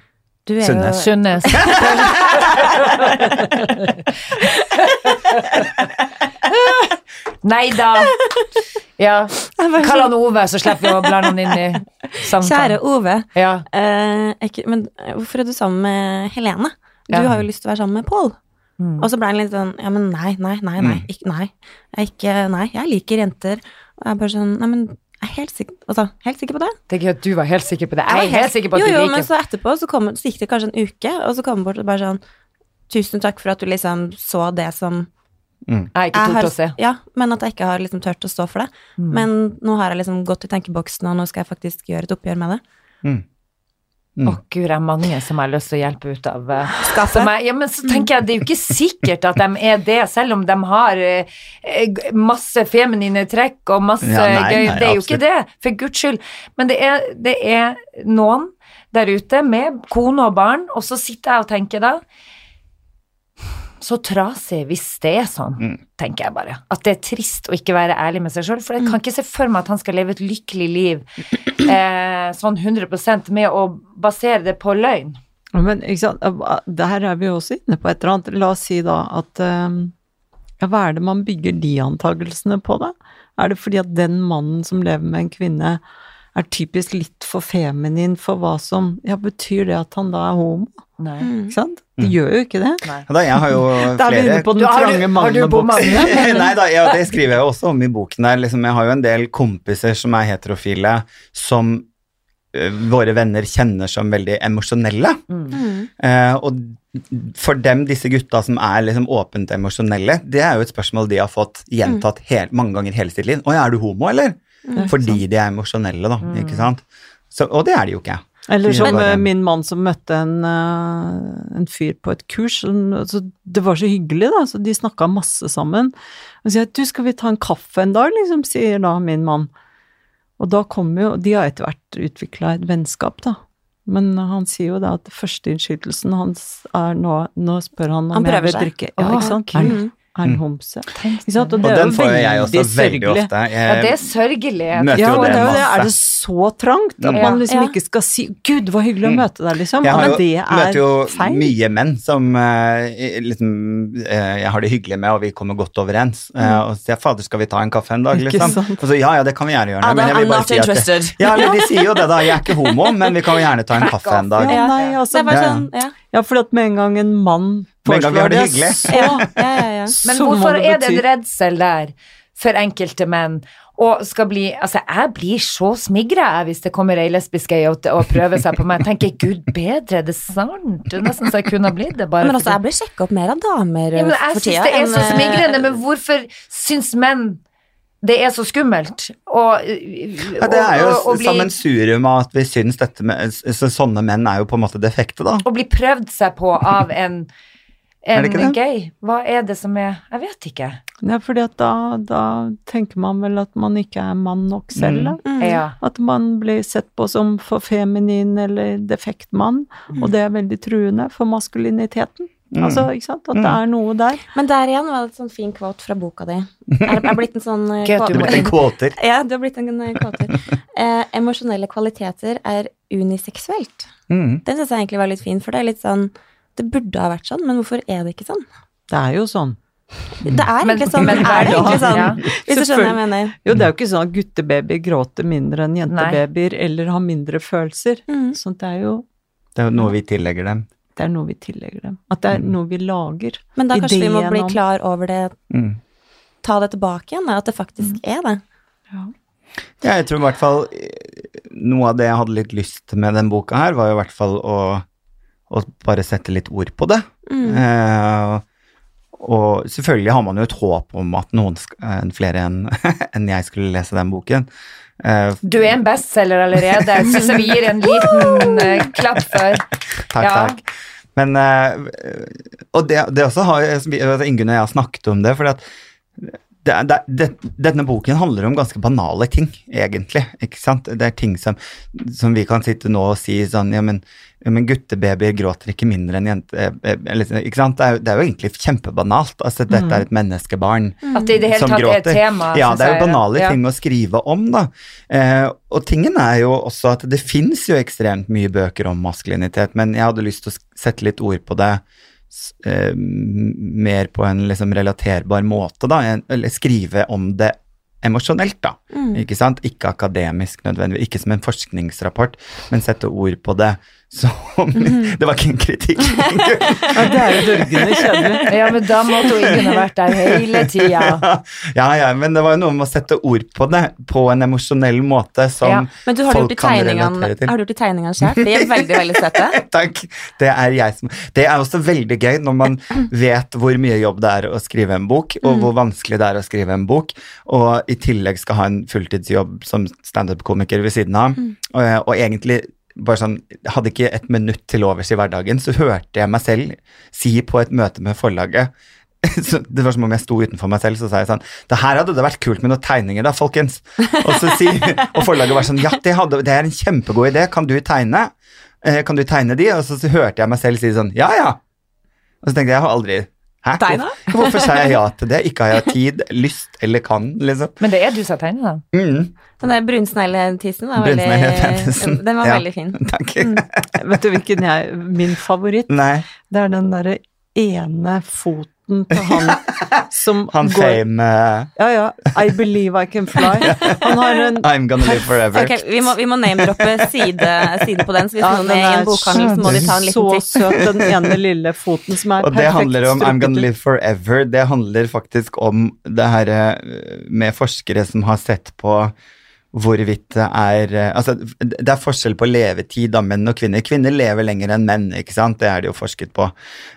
Du er Sundnes. jo Skjønnes. Nei da. Ja. Kall han Ove, så slipper vi å blande han inn i Kjære. Ove, Ja. eh, ikke, men eh, hvorfor er du sammen med Helene? Du Ja. har jo lyst til å være sammen med Pål. Mm. Og så ble han litt sånn Ja, men nei, nei, nei, nei. Mm. Ikke, nei. Jeg, ikke, nei, jeg liker jenter. Og jeg er bare sånn Nei, men jeg er helt sikker, altså, helt sikker på det. Det er gøy at du var helt sikker på det. var Jeg er helt sikker på at jo, du jo, liker men så etterpå så, kom, så gikk det kanskje en uke, og så kom han bort og bare sånn Tusen takk for at du liksom så det som Mm. Jeg har ikke jeg har, å se. Ja, men at jeg ikke har liksom turt å stå for det. Mm. Men nå har jeg liksom gått i tenkeboksen, og nå skal jeg faktisk gjøre et oppgjør med det. Mm. Å Mm. gud, det er mange som jeg har lyst til å hjelpe ut av Skaffe meg Ja, men så tenker jeg, det er jo ikke sikkert at de er det, selv om de har eh, eh, masse feminine trekk og masse Ja, nei, gøy. nei, det er jo absolutt. ikke det, for guds skyld. Men det er, det er noen der ute med kone og barn, og så sitter jeg og tenker da så trasig hvis det er sånn, Mm. tenker jeg bare. At det er trist å ikke være ærlig med seg sjøl. For jeg kan ikke se for meg at han skal leve et lykkelig liv eh, sånn 100% med å basere det på løgn. Men ikke sant, der er vi jo også inne på et eller annet. La oss si da at eh, ja, hva er det man bygger de antagelsene på, da? Er det fordi at den mannen som lever med en kvinne, er typisk litt for feminin for hva som Ja, betyr det at han da er homo? Nei. Mm. Ikke sant? Det gjør jo ikke det. Nei. Da, jeg har jo er flere på den Du, har trange du- har du bomma manneboksen. Nei da, ja, det skriver jeg jo også om i boken der. Liksom, jeg har jo en del kompiser som er heterofile, som uh, våre venner kjenner som veldig emosjonelle. Mm. Uh, og for dem, disse gutta som er liksom åpent emosjonelle, det er jo et spørsmål de har fått gjentatt hel, mange ganger hele sitt liv. 'Å ja, er du homo, eller?' Fordi de er emosjonelle, da. Ikke sant? Så, og det er de jo ikke. Eller som eh, min mann som møtte en, eh, en fyr på et kurs. altså, det var så hyggelig, da. Så de snakka masse sammen. Og sier du, skal vi ta en kaffe en dag, liksom, sier da min mann. Og da kommer jo De har etter hvert utvikla et vennskap, da. Men han sier jo da at førsteinnskytelsen hans er nå Nå spør han om Han jeg vil drikke. Ja, ikke sant? Gud. Er, er han homse? Ikke? Og Og er den får jo jeg også veldig ofte. Jeg. Ja, det er sørgelig. møter Ja, jo det det er det. Er det så trangt at Ja. man liksom Ja. ikke skal si 'Gud, hvor hyggelig å Mm. møte deg', liksom? Jeg jo, det møter jo er feil. mye menn som eh, liksom, eh, jeg har det hyggelig med, og vi kommer godt overens. Mm. og sier 'fader, skal vi ta en kaffe en dag', liksom? Og så ja, ja, det kan vi gjerne gjøre. Men jeg vil bare si at det. Ja, eller de sier jo det, da. Jeg er ikke homo, men vi kan jo gjerne ta en kaffe en dag. Ja, nei, altså, Det er bare Ja, ja. sånn, ja. Ja, for at med en gang en mann Med en gang vi har det hyggelig. så, Ja, ja, ja, ja. Men så hvorfor er det en redsel der for enkelte menn? Og skal bli Altså, jeg blir så smigra hvis det kommer ei lesbisk ei og, og prøver seg på meg. Jeg tenker gud bedre, er det sant? Det er nesten så jeg kunne ha blitt det. Bare Men altså, jeg blir sjekka opp mer av damer ja, men jeg for syns det er så eh, smigrende, men hvorfor syns menn det er så skummelt? Og, Ja, det er jo og, og, bli, sammensurium av at vi syns dette med så Sånne menn er jo på en måte defekte, da. å bli prøvd seg på av en, Er det det? gay. Hva er det som er Jeg vet ikke. Ja, fordi at da, da tenker man vel at man ikke er mann nok selv, da. Mm. Ja. At man blir sett på som for feminin eller defekt mann, og det er veldig truende for maskuliniteten. Altså, ikke sant? At det er noe der. Men der igjen var det et sånn fin kvote fra boka di. Jeg er blitt en sånn eh, Gøy du blir en kvoter. Ja, du har blitt en kvoter. Eh, emosjonelle kvaliteter er uniseksuelt. Mm. Den syns jeg egentlig var litt fin, for det er litt sånn Det burde ha vært sånn, men hvorfor er det ikke sånn? Det er jo sånn. Det er egentlig sånn, men men er det egentlig sånn? ja. Hvis du skjønner hva jeg mener. Jo, det er jo ikke sånn at guttebabyer gråter mindre enn jentebabyer, eller har mindre følelser. Mm. Så det er jo Det er jo noe vi tillegger dem. det er noe vi tillegger dem. At det er noe vi lager. Men da kanskje vi må bli klar over det, Mm. ta det tilbake igjen, at det faktisk er det. Ja, jeg tror i hvert fall eh, noe av det jeg hadde litt lyst med den boka her, var jo i hvert fall å, å bare sette litt ord på det. Mm. Eh, og selvfølgelig har man jo et håp om at noen eh, flere enn en jeg skulle lese den boken. Eh, Du er en bestselger allerede. Jeg syns vi gir en liten eh, klapp for. Takk, Ja. takk. Men eh, Og det, det også har altså Ingunn og jeg har snakket om det, for det, det, det, denne boken handler om ganske banale ting, egentlig. ikke sant? Det er ting som, som vi kan sitte nå og si sånn Ja, men, ja, men guttebabyer gråter ikke mindre enn jente... eh, eh, Eller, ikke sant? Det er, er jo egentlig kjempebanalt. Altså, dette er et menneskebarn At det i det hele som tatt er et tema. Ja, det er jo banale Ja. ting å skrive om, da. Eh, og tingen er jo også at det fins jo ekstremt mye bøker om maskulinitet, men jeg hadde lyst til å sette litt ord på det eh, mer på en liksom relaterbar måte, da. En, eller skrive om det emosjonelt, da. Mm. Ikke sant? Ikke akademisk nødvendigvis, ikke som en forskningsrapport, men sette ord på det som Det var ikke en kritikk. Ja, det er jo dørgende kjedelig. Ja, men da måtte hun ikke ha vært der hele tida. ja, ja, men det var jo noe med å sette ord på det på en emosjonell måte som Ja, Men du, har folk kan relatere til. Har du gjort de tegningene selv? De er veldig, veldig søte. Takk. Det er jeg som Det er også veldig gøy når man vet hvor mye jobb det er å skrive en bok, og hvor vanskelig det er å skrive en bok, og i tillegg skal ha en fulltidsjobb som standup-komiker ved siden av, og, og egentlig bare sånn, Hadde ikke et minutt til overs i hverdagen, så hørte jeg meg selv si på et møte med forlaget så det var som om jeg sto utenfor meg selv, så sa jeg sånn Det her hadde det vært kult med noen tegninger, da, folkens. Og, så si, og forlaget var sånn Ja, det, hadde, det er en kjempegod idé. Kan du tegne? Eh, kan du tegne de? Og så, så hørte jeg meg selv si sånn Ja, ja. Og så tenkte jeg jeg har aldri Hæ? Tegna? Hvorfor sa jeg ja til det? Ikke har jeg tid, lyst eller kan, liksom. Men det er du som har tegnet den. Mm. Den der brunsnegletissen var veldig Den var ja. veldig fin. Takk. Vet du hvilken jeg Min favoritt, Nei, det er den derre ene foten til han som han går fame uh, Ja, ja. I believe I can fly. Han har en I'm gonna live forever. Okay, vi må, vi må name-droppe side, side på den, så hvis Ja, noen er i en bokhandel, så må de ta en liten titt. søt, den ene lille foten som er Og det handler om I'm gonna live forever. Det handler faktisk om det her eh, med forskere som har sett på hvorvidt det er eh, Altså, det er forskjell på levetid av menn og kvinner. Kvinner lever lenger enn menn, ikke sant. Det er det jo forsket på.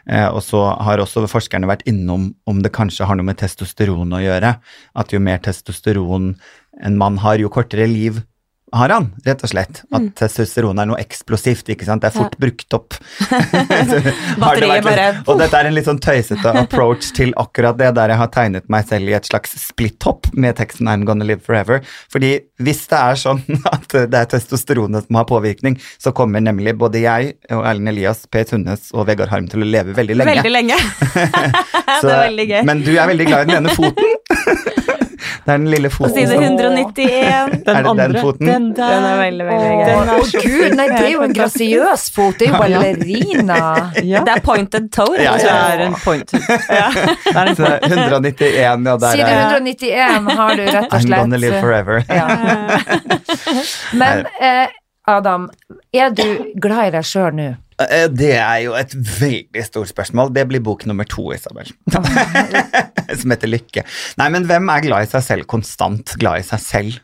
Eh, og så har også forskerne vært innom om det kanskje har noe med testosteron å gjøre. At jo mer testosteron en mann har, jo kortere liv har han, rett og slett. At testosteron er noe eksplosivt, ikke sant. Det er fort brukt opp. Har det Batteriet bare- Og dette er en litt sånn tøysete approach til akkurat det, der jeg har tegnet meg selv i et slags splitthopp med teksten I'm gonna live forever. Fordi hvis det er sånn at det er testosteronet som har påvirkning, så kommer nemlig både jeg og Erlend Elias, Per Sundnes og Vegard Harm til å leve veldig lenge. Veldig lenge. det er veldig gøy. Men du er veldig glad i den ene foten. det er den lille På foten. side som- 191. Den Er det den andre, foten? Den der. Den er veldig, veldig gøy. Den er Å så gud, nei, det er jo en grasiøs fot, det er jo ballerina. Ja, Det er pointed toe. Ja, ja, det er en point. Det er en Så det er 191, ja, der Side er 191 har du rett og slett. I'm gonna live forever. Ja. Men eh, Adam, er du glad i deg sjøl nå? Eh, Det er jo et veldig stort spørsmål. Det blir bok nummer to, Isabel. Som heter Lykke. Nei, men hvem er glad i seg selv? Konstant glad i seg selv?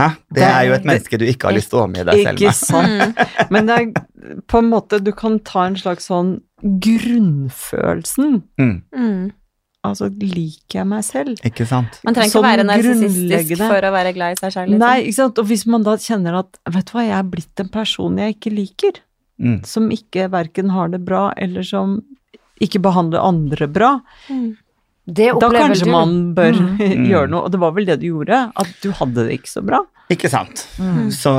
Hæ? Det er jo et menneske du ikke har lyst til å omgi deg selv Ikke sant. Men det er på en måte Du kan ta en slags sånn grunnfølelsen. Mm, Mm. Altså, liker jeg meg selv? ikke sant? Man trenger ikke Sånn å være narsissistisk for å være glad i seg selv. Liksom. Nei, ikke sant. Og hvis man da kjenner at Vet du hva, jeg er blitt en person jeg ikke liker. Mm. Som ikke verken har det bra, eller som ikke behandler andre bra. Mm. Det Da kanskje du. man bør Mm. gjøre noe. Og det var vel det du gjorde? At du hadde det ikke så bra? Ikke sant. Mm. Så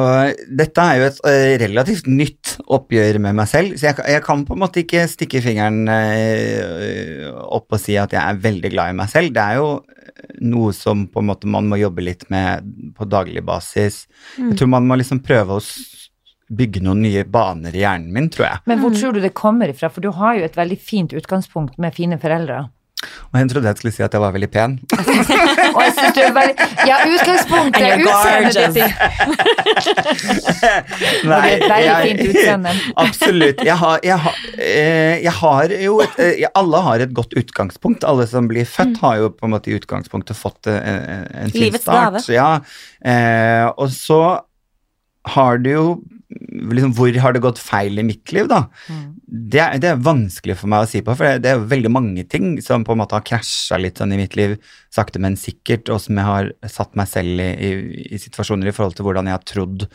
dette er jo et eh, relativt nytt oppgjør med meg selv, så jeg, kan- jeg kan på en måte ikke stikke fingeren eh, opp og si at jeg er veldig glad i meg selv. Det er jo noe som på en måte man må jobbe litt med på daglig basis. Jeg tror man må liksom prøve å bygge noen nye baner i hjernen min, tror jeg. Men hvor tror du det kommer ifra? For du har jo et veldig fint utgangspunkt med fine foreldre. Og jeg trodde jeg skulle si at jeg var veldig pen. Og jeg synes du er veldig Ja, utgangspunktet, er utseendet ditt Nei, det er veldig fint utseende. Absolutt. Jeg har, jeg har, eh, jeg har jo et, eh, jeg- Alle har et godt utgangspunkt. Alle som blir født, har jo på en måte i utgangspunktet fått eh, en, en fin Livets start. gave. Ja. Eh, og så har du jo liksom, Hvor har det gått feil i mitt liv, da? Det, er- det er vanskelig for meg å si på, for det er jo veldig mange ting som på en måte har krasja litt sånn i mitt liv, sakte, men sikkert, og som jeg har satt meg selv i, i, i situasjoner i forhold til hvordan jeg har trodd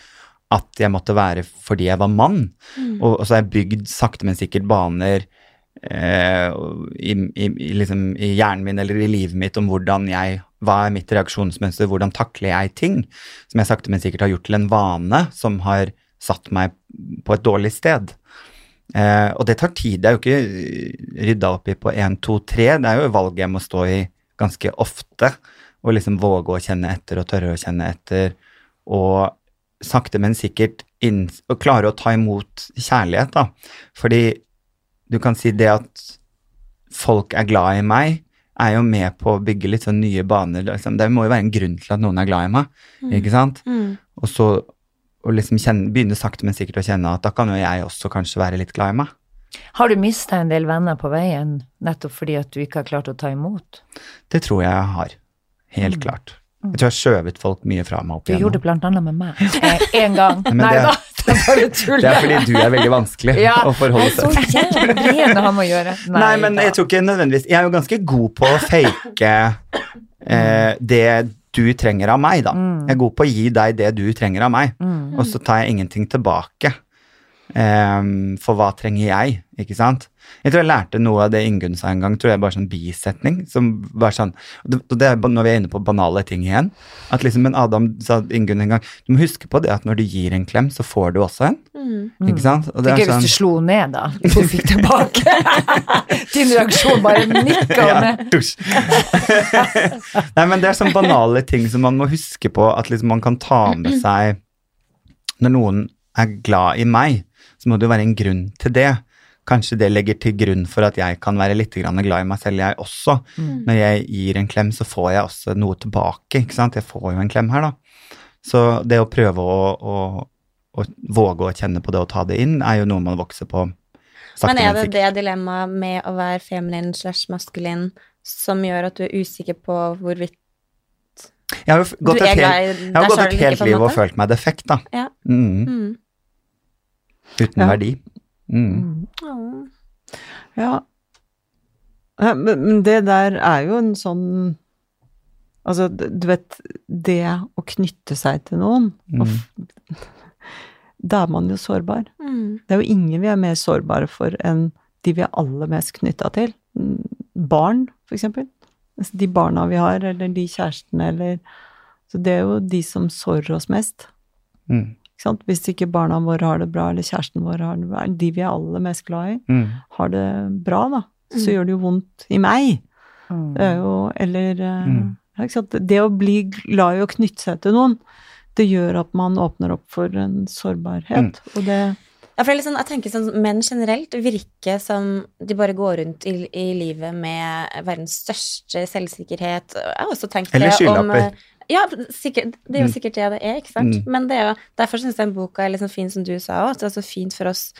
at jeg måtte være fordi jeg var mann. Og, og så har jeg bygd sakte, men sikkert baner eh, i, i, i, liksom, i hjernen min eller i livet mitt om hvordan jeg hva er mitt reaksjonsmønster, hvordan takler jeg ting, som jeg sakte, men sikkert har gjort til en vane som har satt meg på et dårlig sted. Eh, og det tar tid. Det er jo ikke rydda opp i på én, to, tre. Det er jo valget jeg må stå i ganske ofte. Og liksom våge å kjenne etter og tørre å kjenne etter. Og sakte, men sikkert inn, og klare å ta imot kjærlighet, da. Fordi du kan si det at folk er glad i meg, er jo med på å bygge litt sånn nye baner. Liksom. Det må jo være en grunn til at noen er glad i meg, ikke sant? Mm. Og så og liksom kjenne, begynne sakte, men sikkert å kjenne at da kan jo jeg også kanskje være litt glad i meg. Har du mista en del venner på veien nettopp fordi at du ikke har klart å ta imot? Det tror jeg jeg har. Helt klart. Jeg tror jeg har skjøvet folk mye fra meg opp Du gjorde det blant annet med meg. Eh, En gang. Nei da, det er fordi du er veldig vanskelig Ja, å forholde jeg er seg så jævlig vrien å ha med å gjøre. Nei, men da. jeg tror ikke nødvendigvis Jeg er jo ganske god på å fake eh, det du trenger av meg, da. Mm. Jeg er god på å gi deg det du trenger av meg, og så tar jeg ingenting tilbake. Um, for hva trenger jeg, ikke sant? Jeg tror jeg lærte noe av det Ingunn sa en gang, tror jeg bare sånn bisetning, som var sånn, og det, er når vi er inne på banale ting igjen, at liksom, men Adam sa Ingunn en gang, du må huske på det at når du gir en klem, så får du også en, Mm. ikke sant? Og det Tenk sånn, hvis du sånn, slo ned, da. Du fikk tilbake. Din reaksjon bare nikka ja, ned. Nei, men det er sånne banale ting som man må huske på, at liksom man kan ta med seg, når noen er glad i meg, så må det jo være en grunn til det. Kanskje det legger til grunn for at jeg kan være litt grann glad i meg selv, jeg også. Når jeg gir en klem, så får jeg også noe tilbake, ikke sant. Jeg får jo en klem her, da. Så det å prøve å, å, å våge å kjenne på det og ta det inn, er jo noe man vokser på. sakte, Men er det det dilemmaet med å være feminin slash maskulin som gjør at du er usikker på hvorvidt Jeg har jo gått et helt, jeg har gått et helt liv og følt meg defekt, da. Ja. Mm. Mm. Uten Ja. verdi. Mm. Åh. Ja. Ja, Men, men det der er jo en sånn Altså, du vet, det å knytte seg til noen og Da er man jo sårbar. Mm. Det er jo ingen vi er mer sårbare for enn de vi er aller mest knytta til. Mm, Barn, for eksempel. Altså, De barna vi har, eller de kjærestene, eller Så det er jo de som sårer oss mest. Mm. Ikke sant? Hvis ikke barna våre har det bra, eller kjæresten vår har det bra, de vi er aller mest glad i, Mm. har det bra, da, så gjør det jo vondt i meg. Det er jo Eller eh, Mm. ikke sant? Det å bli glad i å knytte seg til noen, det gjør at man åpner opp for en sårbarhet. Og det Ja, for sånn, jeg tenker sånn, Menn generelt virker som de bare går rundt i, i livet med verdens største selvsikkerhet. Jeg har også tenkt det om skylapper. Ja, sikkert, det er jo Mm. sikkert det det er, ikke sant? Mm. Men det er jo, derfor syns jeg den boka er sånn fin, som du sa òg, at det er så fint for oss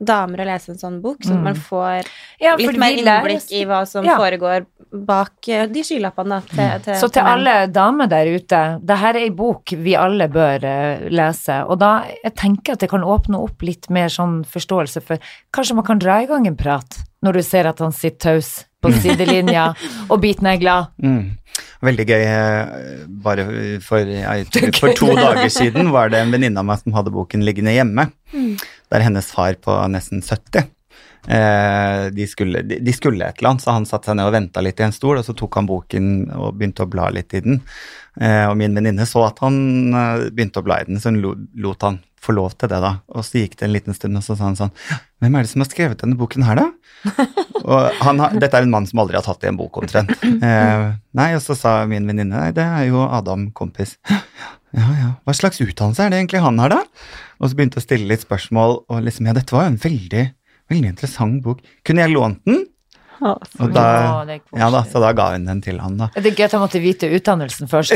damer å lese en sånn bok, så Mm. man får Ja, litt mer innblikk i hva som Ja. foregår bak eh, de skylappene, da. Til, til, Så til til alle damer der ute, det her er ei bok vi alle bør eh, lese, og da jeg tenker at det kan åpne opp litt mer sånn forståelse for Kanskje man kan dra i gang en prat når du ser at han sitter taus på sidelinja og biten er glad. Mm. Veldig gøy. eh, Bare for, jeg, for to dager siden var det en venninne av meg som hadde boken liggende hjemme. Der hennes far på nesten 70 eh, de, skulle, de, de skulle et eller annet, så han satte seg ned og venta litt i en stol, og så tok han boken og begynte å bla litt i den. Eh, og min venninne så at han eh, begynte å bla i den, så hun lo, lot han få lov til det, da. Og så gikk det en liten stund, og så sa han sånn Hvem er det som har skrevet denne boken her, da? Og han har, dette er en mann som aldri har tatt i en bok, omtrent. Eh, nei, og så sa min venninne nei, det er jo Adam, kompis. Ja, ja, hva slags utdannelse er det egentlig han har, da? Og så begynte jeg å stille litt spørsmål, og liksom, ja, dette var jo en veldig, veldig interessant bok. Kunne jeg lånt den? ja, Og da, er ja da, så da ga hun den til han, da. Det er gøy at jeg måtte vite utdannelsen først.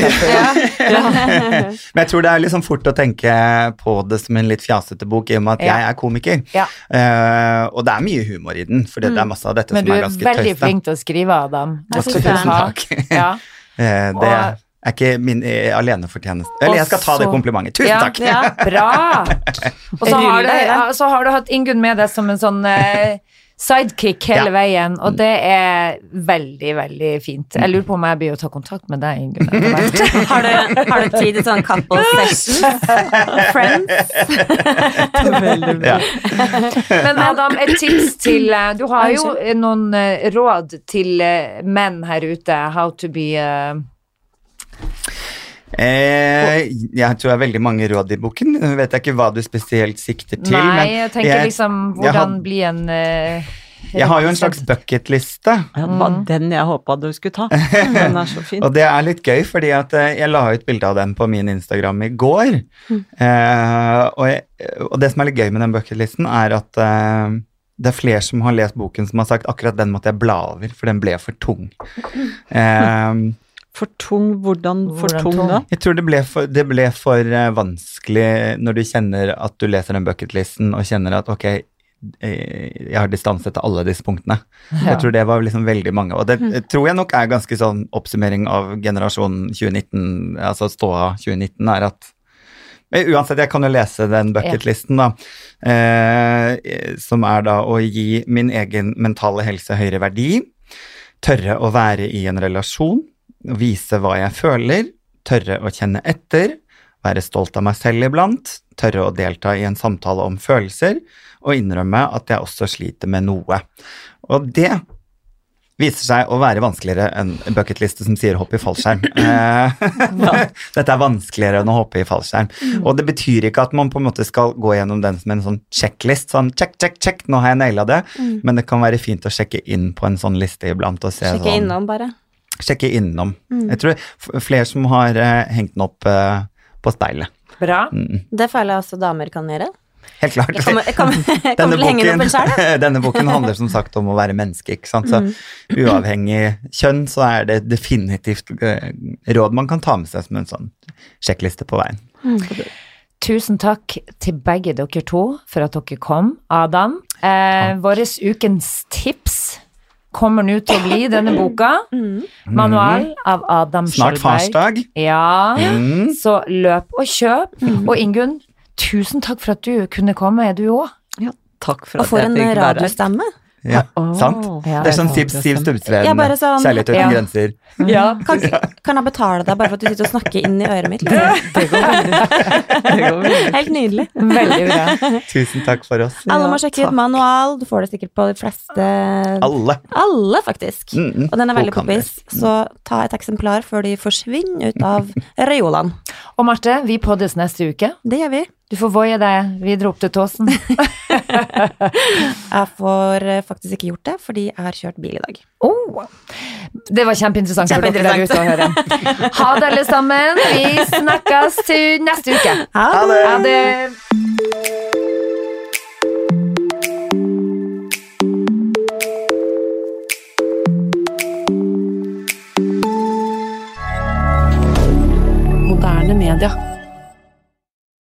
Men jeg tror det er liksom fort å tenke på det som en litt fjasete bok, i og med at Ja. jeg er komiker. Ja. Eh, og det er mye humor i den, for det er masse av dette Men som du er er veldig flink til å skrive, Adam. Jeg synes Tusen Takk. Ja. Eh, det er ikke min eh, alenefortjeneste. Eller jeg skal ta det komplimentet. Tusen Ja, takk! Ja, bra! Og så har, du, så har du hatt Ingunn med deg som en sånn eh, sidekick hele Ja. veien, og det er veldig, veldig fint. Jeg lurer på om jeg blir å ta kontakt med deg, Ingunn. Har du, har du tid til sånn couple sessions? Friends? veldig bra. Ja. Men Adam, et tips til eh, Du har jo eh, noen eh, råd til menn her ute. How to be eh, Eh, jeg tror det er veldig mange råd i boken. Jeg vet jeg ikke hva du spesielt sikter til. Nei, men jeg tenker jeg- liksom hvordan had- bli en eh, Jeg har jo en slags bucketliste. Ja, det var Mm. den jeg håpa du skulle ta. Den er så fin. Og det er litt gøy, fordi at eh, jeg la ut bilde av den på min Instagram i går. Eh, og, jeg, og det som er litt gøy med den bucketlisten, er at eh, det er flere som har lest boken som har sagt akkurat den måtte jeg bla over, for den ble for tung. Eh, For tung, hvordan for Hvordan tung tung? da? jeg tror det ble for, det ble for eh, vanskelig når du kjenner at du leser den bucketlisten og kjenner at ok, eh, jeg har distanse til alle disse punktene. Jeg tror det var liksom veldig mange, og det Mm. tror jeg nok er ganske sånn oppsummering av generasjonen 2019, altså ståa 2019, er at Uansett, jeg kan jo lese den bucketlisten, da. Eh, som er da å gi min egen mentale helse høyere verdi. Tørre å være i en relasjon. Vise hva jeg føler. Tørre å kjenne etter. være stolt av meg selv iblant, tørre å delta i en samtale om følelser, og innrømme at jeg også sliter med noe. Og det viser seg å være vanskeligere enn bucketliste som sier hopp i fallskjerm. Eh, Dette er vanskeligere enn å hoppe i fallskjerm. Og det betyr ikke at man på en måte skal gå gjennom den som en sånn checklist, sånn check, check, check, nå har jeg naila det, men det kan være fint å sjekke inn på en sånn liste iblant og se Sjekke sånn innom, bare. Sjekke innom. Jeg tror flere som har eh, hengt den opp eh, på speilet. Bra. Mm, Det føler jeg også damer kan gjøre. helt klart. Jeg kommer, jeg kommer, jeg kommer Denne boken, denne boken handler som sagt om å være menneske, ikke sant. Så uavhengig kjønn, så er det definitivt eh, råd man kan ta med seg som en sånn sjekkliste på veien. Tusen takk til begge dere to for at dere kom. Adam, eh, vår ukens tips kommer nå til å bli denne boka. Manual av Adam Skjølberg Snart farsdag. Ja, Mm. så løp og kjøp. Og Ingunn, tusen takk for at du kunne komme, er du òg. Ja, takk for Og at for jeg en fikk være her. radiostemme. Ja, oh, sant? Ja, Det er sånn Siv, Siv Stubbsveen, sånn- kjærlighet uten Ja. grenser. Ja. Kan, kan jeg betale deg bare for at du sitter og snakker inn i øret mitt? Det går veldig. Helt nydelig. Veldig bra. Tusen takk for oss. Alle må Ja, sjekke ut manual. Du får det sikkert på de fleste Alle. Alle, faktisk. Mm, mm. Og den er veldig poppis, så ta et eksemplar før de forsvinner ut av reolene. Og Marte, vi poddes neste uke. Det gjør vi. Du får voie deg, vi dro opp til Tåsen. jeg får eh, faktisk ikke gjort det, fordi jeg har kjørt bil i dag. Oh, det var kjempeinteressant, kjempeinteressant. for dere der ute å høre. Ha det, alle sammen. Vi snakkes til neste uke. Ha det. Ha det. D'accord.